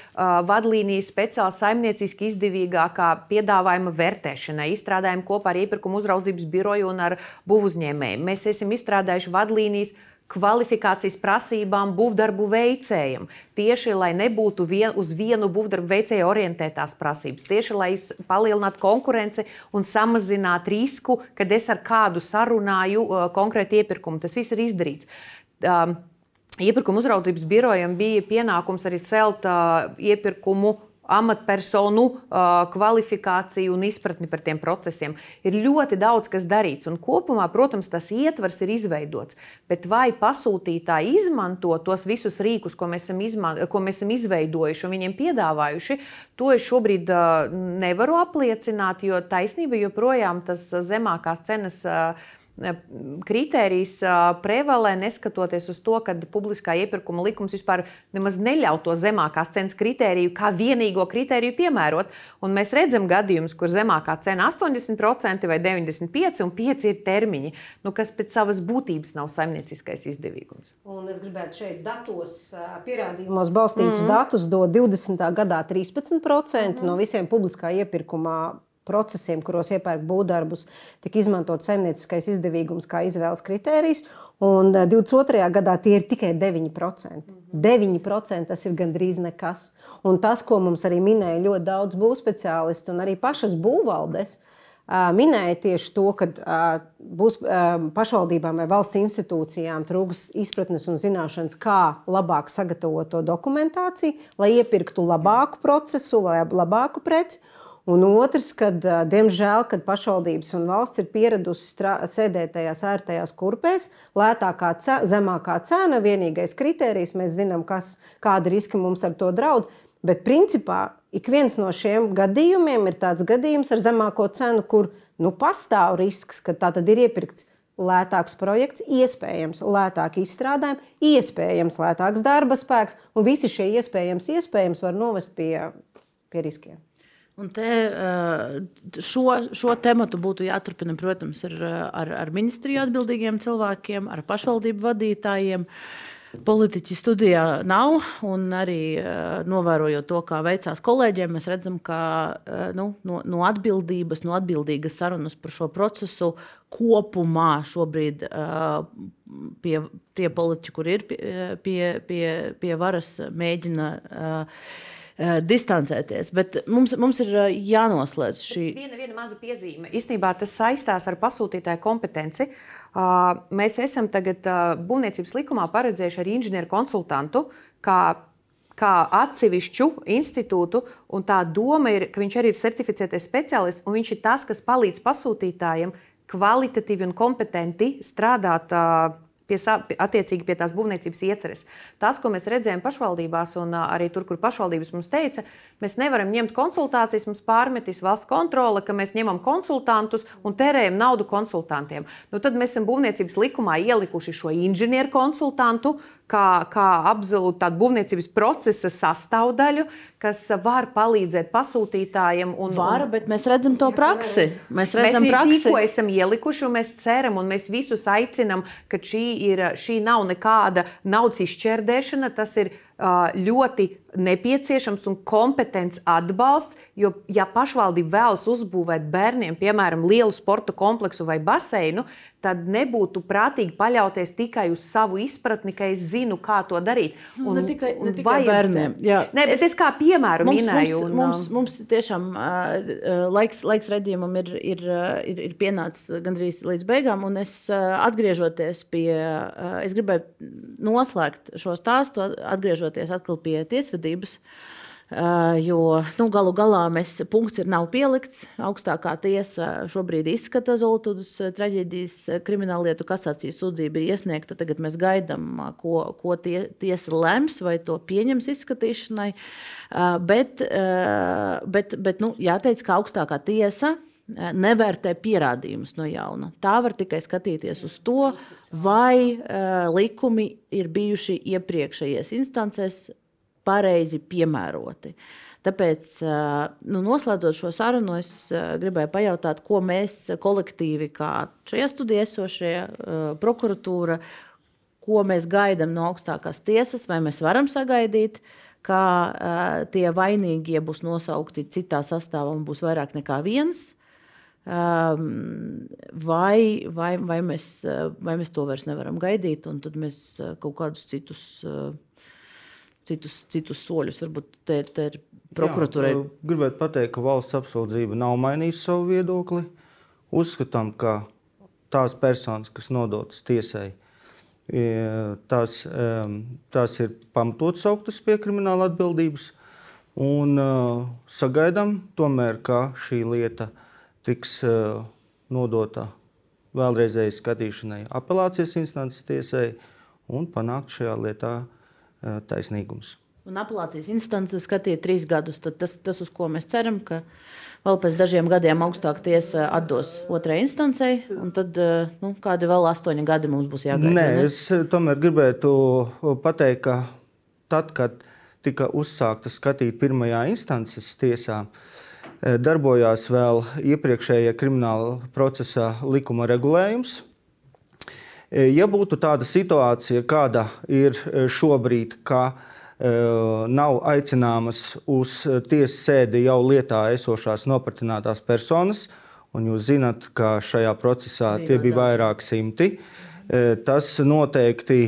vadlīnijas speciāli saimnieciski izdevīgākā piedāvājuma vērtēšanai, izstrādājam kopā ar iepirkuma uzraudzības biroju un ar būvuzņēmējiem. Mēs esam izstrādājuši vadlīnijas kvalifikācijas prasībām būvdarbu veicējiem. Tieši lai nebūtu vien, uz vienu būvdarbu veicēju orientētās prasības, tieši lai palielinātu konkurenci un samazinātu risku, kad es ar kādu sarunāju uh, konkrēti iepirkumu. Tas viss ir izdarīts. Um, Iepirkuma uzraudzības birojam bija pienākums arī celt uh, iepirkumu amatpersonu kvalifikāciju un izpratni par tiem procesiem. Ir ļoti daudz kas darīts, un kopumā, protams, tas ietvers ir izveidots. Bet vai pasūtītāji izmanto tos visus rīkus, ko mēs esam, izman, ko mēs esam izveidojuši un viņiem piedāvājuši, to es šobrīd nevaru apliecināt, jo taisnība joprojām tas zemākās cenas kritērijs prevalē, neskatoties uz to, ka publiskā iepirkuma likums vispār nemaz neļauj to zemākās cenas kritēriju kā vienīgo kritēriju piemērot. Un mēs redzam gadījumus, kur zemākā cena ir 80% vai 95% un 5% ir termiņi, nu, kas pēc savas būtības nav saimnieciskais izdevīgums. Un es gribētu šeit datos, pierādījumos balstītus mm -hmm. datus dot 20. gadā 13% mm -hmm. no visiem publiskā iepirkumā procesiem, kuros iepērk būvdarbus, tika izmantot saimnieciskais izdevīgums kā izvēles kritērijs. Un 22. Eh, gadā tie ir tikai 9%. 9% tas ir gandrīz nekas. Un tas, ko mums arī minēja ļoti daudz būvspeciālistu un arī pašas būvvaldes, eh, minēja tieši to, ka eh, būs pašvaldībām vai valsts institūcijām trūks izpratnes un zināšanas, kā labāk sagatavot to dokumentāciju, lai iepirktu labāku procesu, labāku preci. Un otrs, kad, diemžēl, kad pašvaldības un valsts ir pieradusi sēdēt tajās ērtajās kurpēs, lētākā, cena, zemākā cena, vienīgais kriterijs, mēs zinām, kas, kāda riska mums ar to draud. Bet principā ik viens no šiem gadījumiem ir tāds gadījums ar zemāko cenu, kur nu, pastāv risks, ka tā tad ir iepirkts lētāks projekts, iespējams, lētāk izstrādājumi, iespējams, lētāks darba spēks, un visi šie iespējams, iespējams var novest pie, pie riskiem. Un te, eh, šo, šo tematu būtu jāturpina, protams, ar, ar, ar ministriju atbildīgiem cilvēkiem, ar pašvaldību vadītājiem. Politiķi studijā nav, un arī uh, novērojot to, kā veicās kolēģiem, mēs redzam, ka uh, nu, no, no atbildības, no atbildīgas sarunas par šo procesu kopumā šobrīd pie, tie politiķi, kur ir pie, pie, pie, pie varas, mēģina. Uh, uh, distancēties. Bet mums, mums ir uh, jānoslēdz šī. Viena, viena maza piezīme. Īstenībā tas saistās ar pasūtītāju kompetenci. Uh, mēs esam tagad uh, būvniecības likumā paredzējuši arī inženieru konsultantu. Kā atsevišķu institūtu, un tā doma ir, ka viņš arī ir certificētais speciālists, un viņš ir tas, kas palīdz pasūtītājiem kvalitatīvi un kompetenti strādāt uh, pie, attiecīgi pie tās būvniecības ieceres. Tas, ko mēs redzējām pašvaldībās, un arī tur, kur pašvaldības mums teica, mēs nevaram ņemt konsultācijas, mums pārmetīs valsts kontrole, ka mēs ņemam konsultantus un tērējam naudu konsultantiem. Nu, tad mēs esam būvniecības likumā ielikuši šo inženieru konsultantu, kā, kā absolūti tādu būvniecības procesa sastāvdaļu, kas var palīdzēt pasūtītājiem. Un, var, un, bet mēs redzam to praksi. Mēs redzam, mēs praksi. Tikko esam ielikuši, un mēs ceram, un mēs visus aicinam, ka šī, ir, šī nav nekāda naudas izšķērdēšana, tas ir ļoti nepieciešams un kompetents atbalsts. Jo, ja pašvaldība vēlas uzbūvēt bērniem, piemēram, lielu sporta kompleksu vai baseinu, tad nebūtu prātīgi paļauties tikai uz savu izpratni, ka es zinu, kā to darīt. Un, ne tikai, ne tikai bērniem. Jā, Nē, bet es, es kā piemēru mums, minēju. Mums, un, mums, mums tiešām uh, laiks, laiks redzējumam ir, ir, ir, ir pienācis gandrīz līdz beigām, un es uh, atgriežoties pie, uh, es gribēju noslēgt šo stāstu, atgriežoties atkal pie tiesvedības. Jo nu, galu galā mēs, punkts ir nav pielikts. Augstākā tiesa šobrīd izskata Zoltudas eh, traģēdijas krimināllietu kasācijas sūdzību ir iesniegta. Tagad mēs gaidām, ko, ko tie, tiesa lems vai to pieņems izskatīšanai. Bet, bet, bet nu, jāteic, ka augstākā tiesa nevērtē pierādījumus no jauna. Tā var tikai skatīties uz to, vai uh, likumi ir bijuši iepriekšējās instancēs pareizi piemēroti. Tāpēc, nu, noslēdzot šo sarunu, es gribēju pajautāt, ko mēs kolektīvi, kā šajā studijā esošie prokuratūra, ko mēs gaidām no augstākās tiesas, vai mēs varam sagaidīt, ka tie vainīgie būs nosaukti citā sastāvā un būs vairāk nekā viens. Vai, vai, vai, mēs, vai mēs to vairs nevaram gaidīt, un tad mēs kaut kādus citus citus, citus soļus. Varbūt te, te ir prokuratūrai. Jā, gribētu pateikt, ka valsts apsūdzība nav mainījusi savu viedokli. Uzskatām, ka tās personas, kas nodotas tiesai, tās, tās ir pamatotas augtas pie krimināla atbildības. Un sagaidām, tomēr, ka šī lieta tiks uh, nodota vēlreizēji skatīšanai apelācijas instances tiesai un panākt šajā lietā taisnīgums. Un apelācijas instance skatīja trīs gadus. Tad tas, tas, uz ko mēs ceram, ka vēl pēc dažiem gadiem augstākā tiesa atdos otrajai instancei, un tad nu, kādi vēl astoņi gadi mums būs jāgaida. Nē, ne? es tomēr gribētu pateikt, ka tad, kad tika uzsākta skatīt pirmajā instances tiesā, darbojās vēl iepriekšējie krimināla procesa likuma regulējums E, ja būtu tāda situācija, kāda ir e, šobrīd, ka nav aicināmas uz tiesas sēdi jau lietā esošās nopratinātās personas, un jūs zinat, ka šajā procesā tie bija vairāk simti. Tas noteikti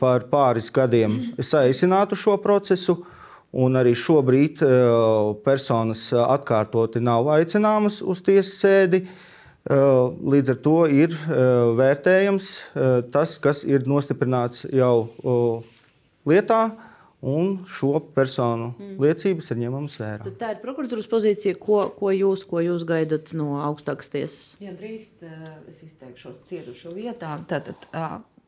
par pāris gadiem saīsinātu šo procesu, un arī šobrīd personas atkārtoti nav aicināmas uz tiesas sēdi. Līdz ar to ir vērtējams tas, kas ir nostiprināts jau lietā, un šo personu mm. liecības ir ņemamas vērā. Tad tā ir prokuratūras pozīcija, ko, ko, jūs, ko jūs gaidat no augstākas tiesas. Ja drīkst, es izteikšos cietušo vietā. Tātad,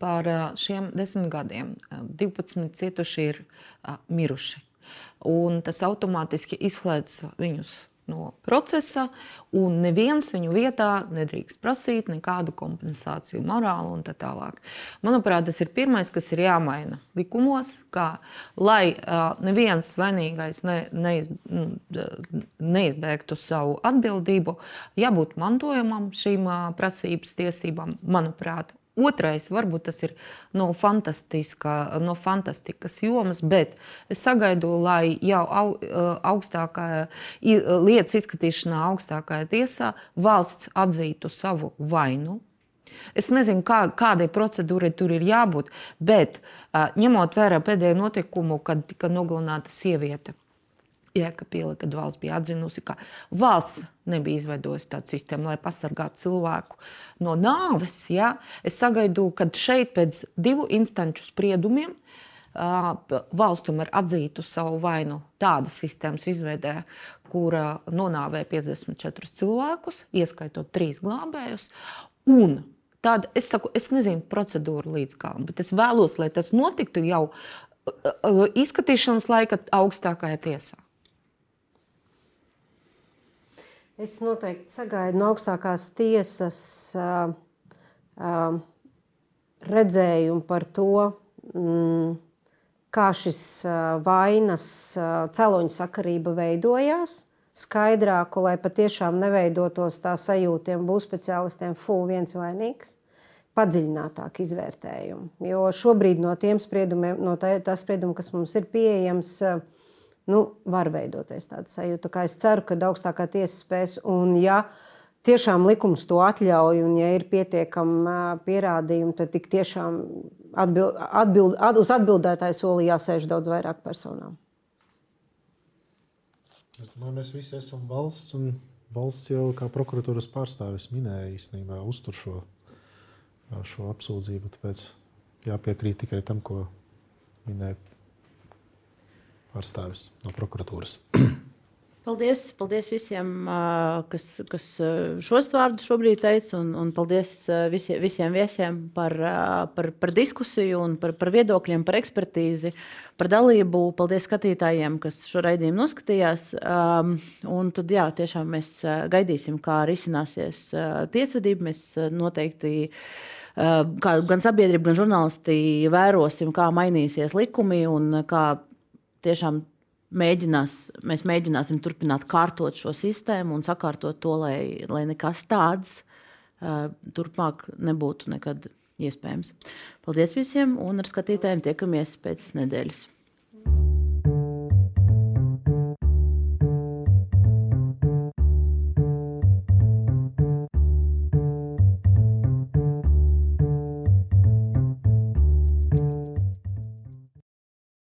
par šiem desmit gadiem 12 cietuši ir miruši. Un tas automātiski izslēdz viņus no procesa, un neviens viņu vietā nedrīkst prasīt nekādu kompensāciju, morālu un tā tālāk. Manuprāt, tas ir pirmais, kas ir jāmaina likumos, kā, lai uh, neviens vainīgais ne, neiz, neizbēgtu savu atbildību, jābūt mantojumam šīm uh, prasības tiesībām, manuprāt, Otrais, varbūt tas ir no, no fantastikas jomas, bet es sagaidu, lai jau au, augstākajā lietas izskatīšanā, augstākajā tiesā valsts atzītu savu vainu. Es nezinu, kā, kādai procedūrai tur ir jābūt, bet ņemot vērā pēdējo notikumu, kad tika nogalināta sieviete Jēkabīle, kad valsts bija atzinusi, ka valsts nebija izveidojusi tādu sistēmu, lai pasargātu cilvēku no nāves. Ja? Es sagaidu, ka šeit pēc divu instanču spriedumiem valsts tomēr atzītu savu vainu tādas sistēmas izveidē, kura nonāvēja 54 cilvēkus, ieskaitot trīs glābējus. Un tāda, es saku, es nezinu procedūru līdz galam, bet es vēlos, lai tas notiktu jau izskatīšanas laika augstākajā tiesā. Es noteikti sagaidu no augstākās tiesas uh, uh, redzējumu par to, mm, kā šis uh, vainas uh, cēloņu sakarība veidojās. Skaidrāku, lai patiešām neveidotos tā sajūtiem, būs speciālistiem, fu, viens vainīgs padziļinātāku izvērtējumu. Jo šobrīd no tiem spriedumiem, no tā, tā sprieduma, kas mums ir pieejams, nu, var veidoties tāda sajūta. Tā es ceru, ka augstākā tiesa spēs, un ja tiešām likums to atļauj, un ja ir pietiekami pierādījumi, tad tik tiešām atbild, atbild, at, uz atbildētāju soli jāsēž daudz vairāk personām. Domāju, mēs visi esam valsts, un valsts jau kā prokuratūras pārstāvis minēja īstenībā uztur šo šo apsūdzību. Tāpēc jāpiekrīt tikai tam, ko minēja pārstāvis no prokuratūras. Paldies, paldies visiem, kas, kas šos vārdus šobrīd teica, un, un paldies visiem, visiem viesiem par, par, par diskusiju, par, par viedokļiem, par ekspertīzi, par dalību. Paldies skatītājiem, kas šo raidījumu noskatījās. Un tad, jā, tiešām mēs gaidīsim, kā risināsies tiesvedība. Mēs noteikti kā gan sabiedrība, gan žurnālisti vērosim, kā mainīsies likumi un kā tiešām mēģinās, mēs mēģināsim turpināt kārtot šo sistēmu un sakārtot to, lai, lai nekas tāds uh, turpmāk nebūtu nekad iespējams. Paldies visiem un ar skatītājiem tiekamies pēc nedēļas.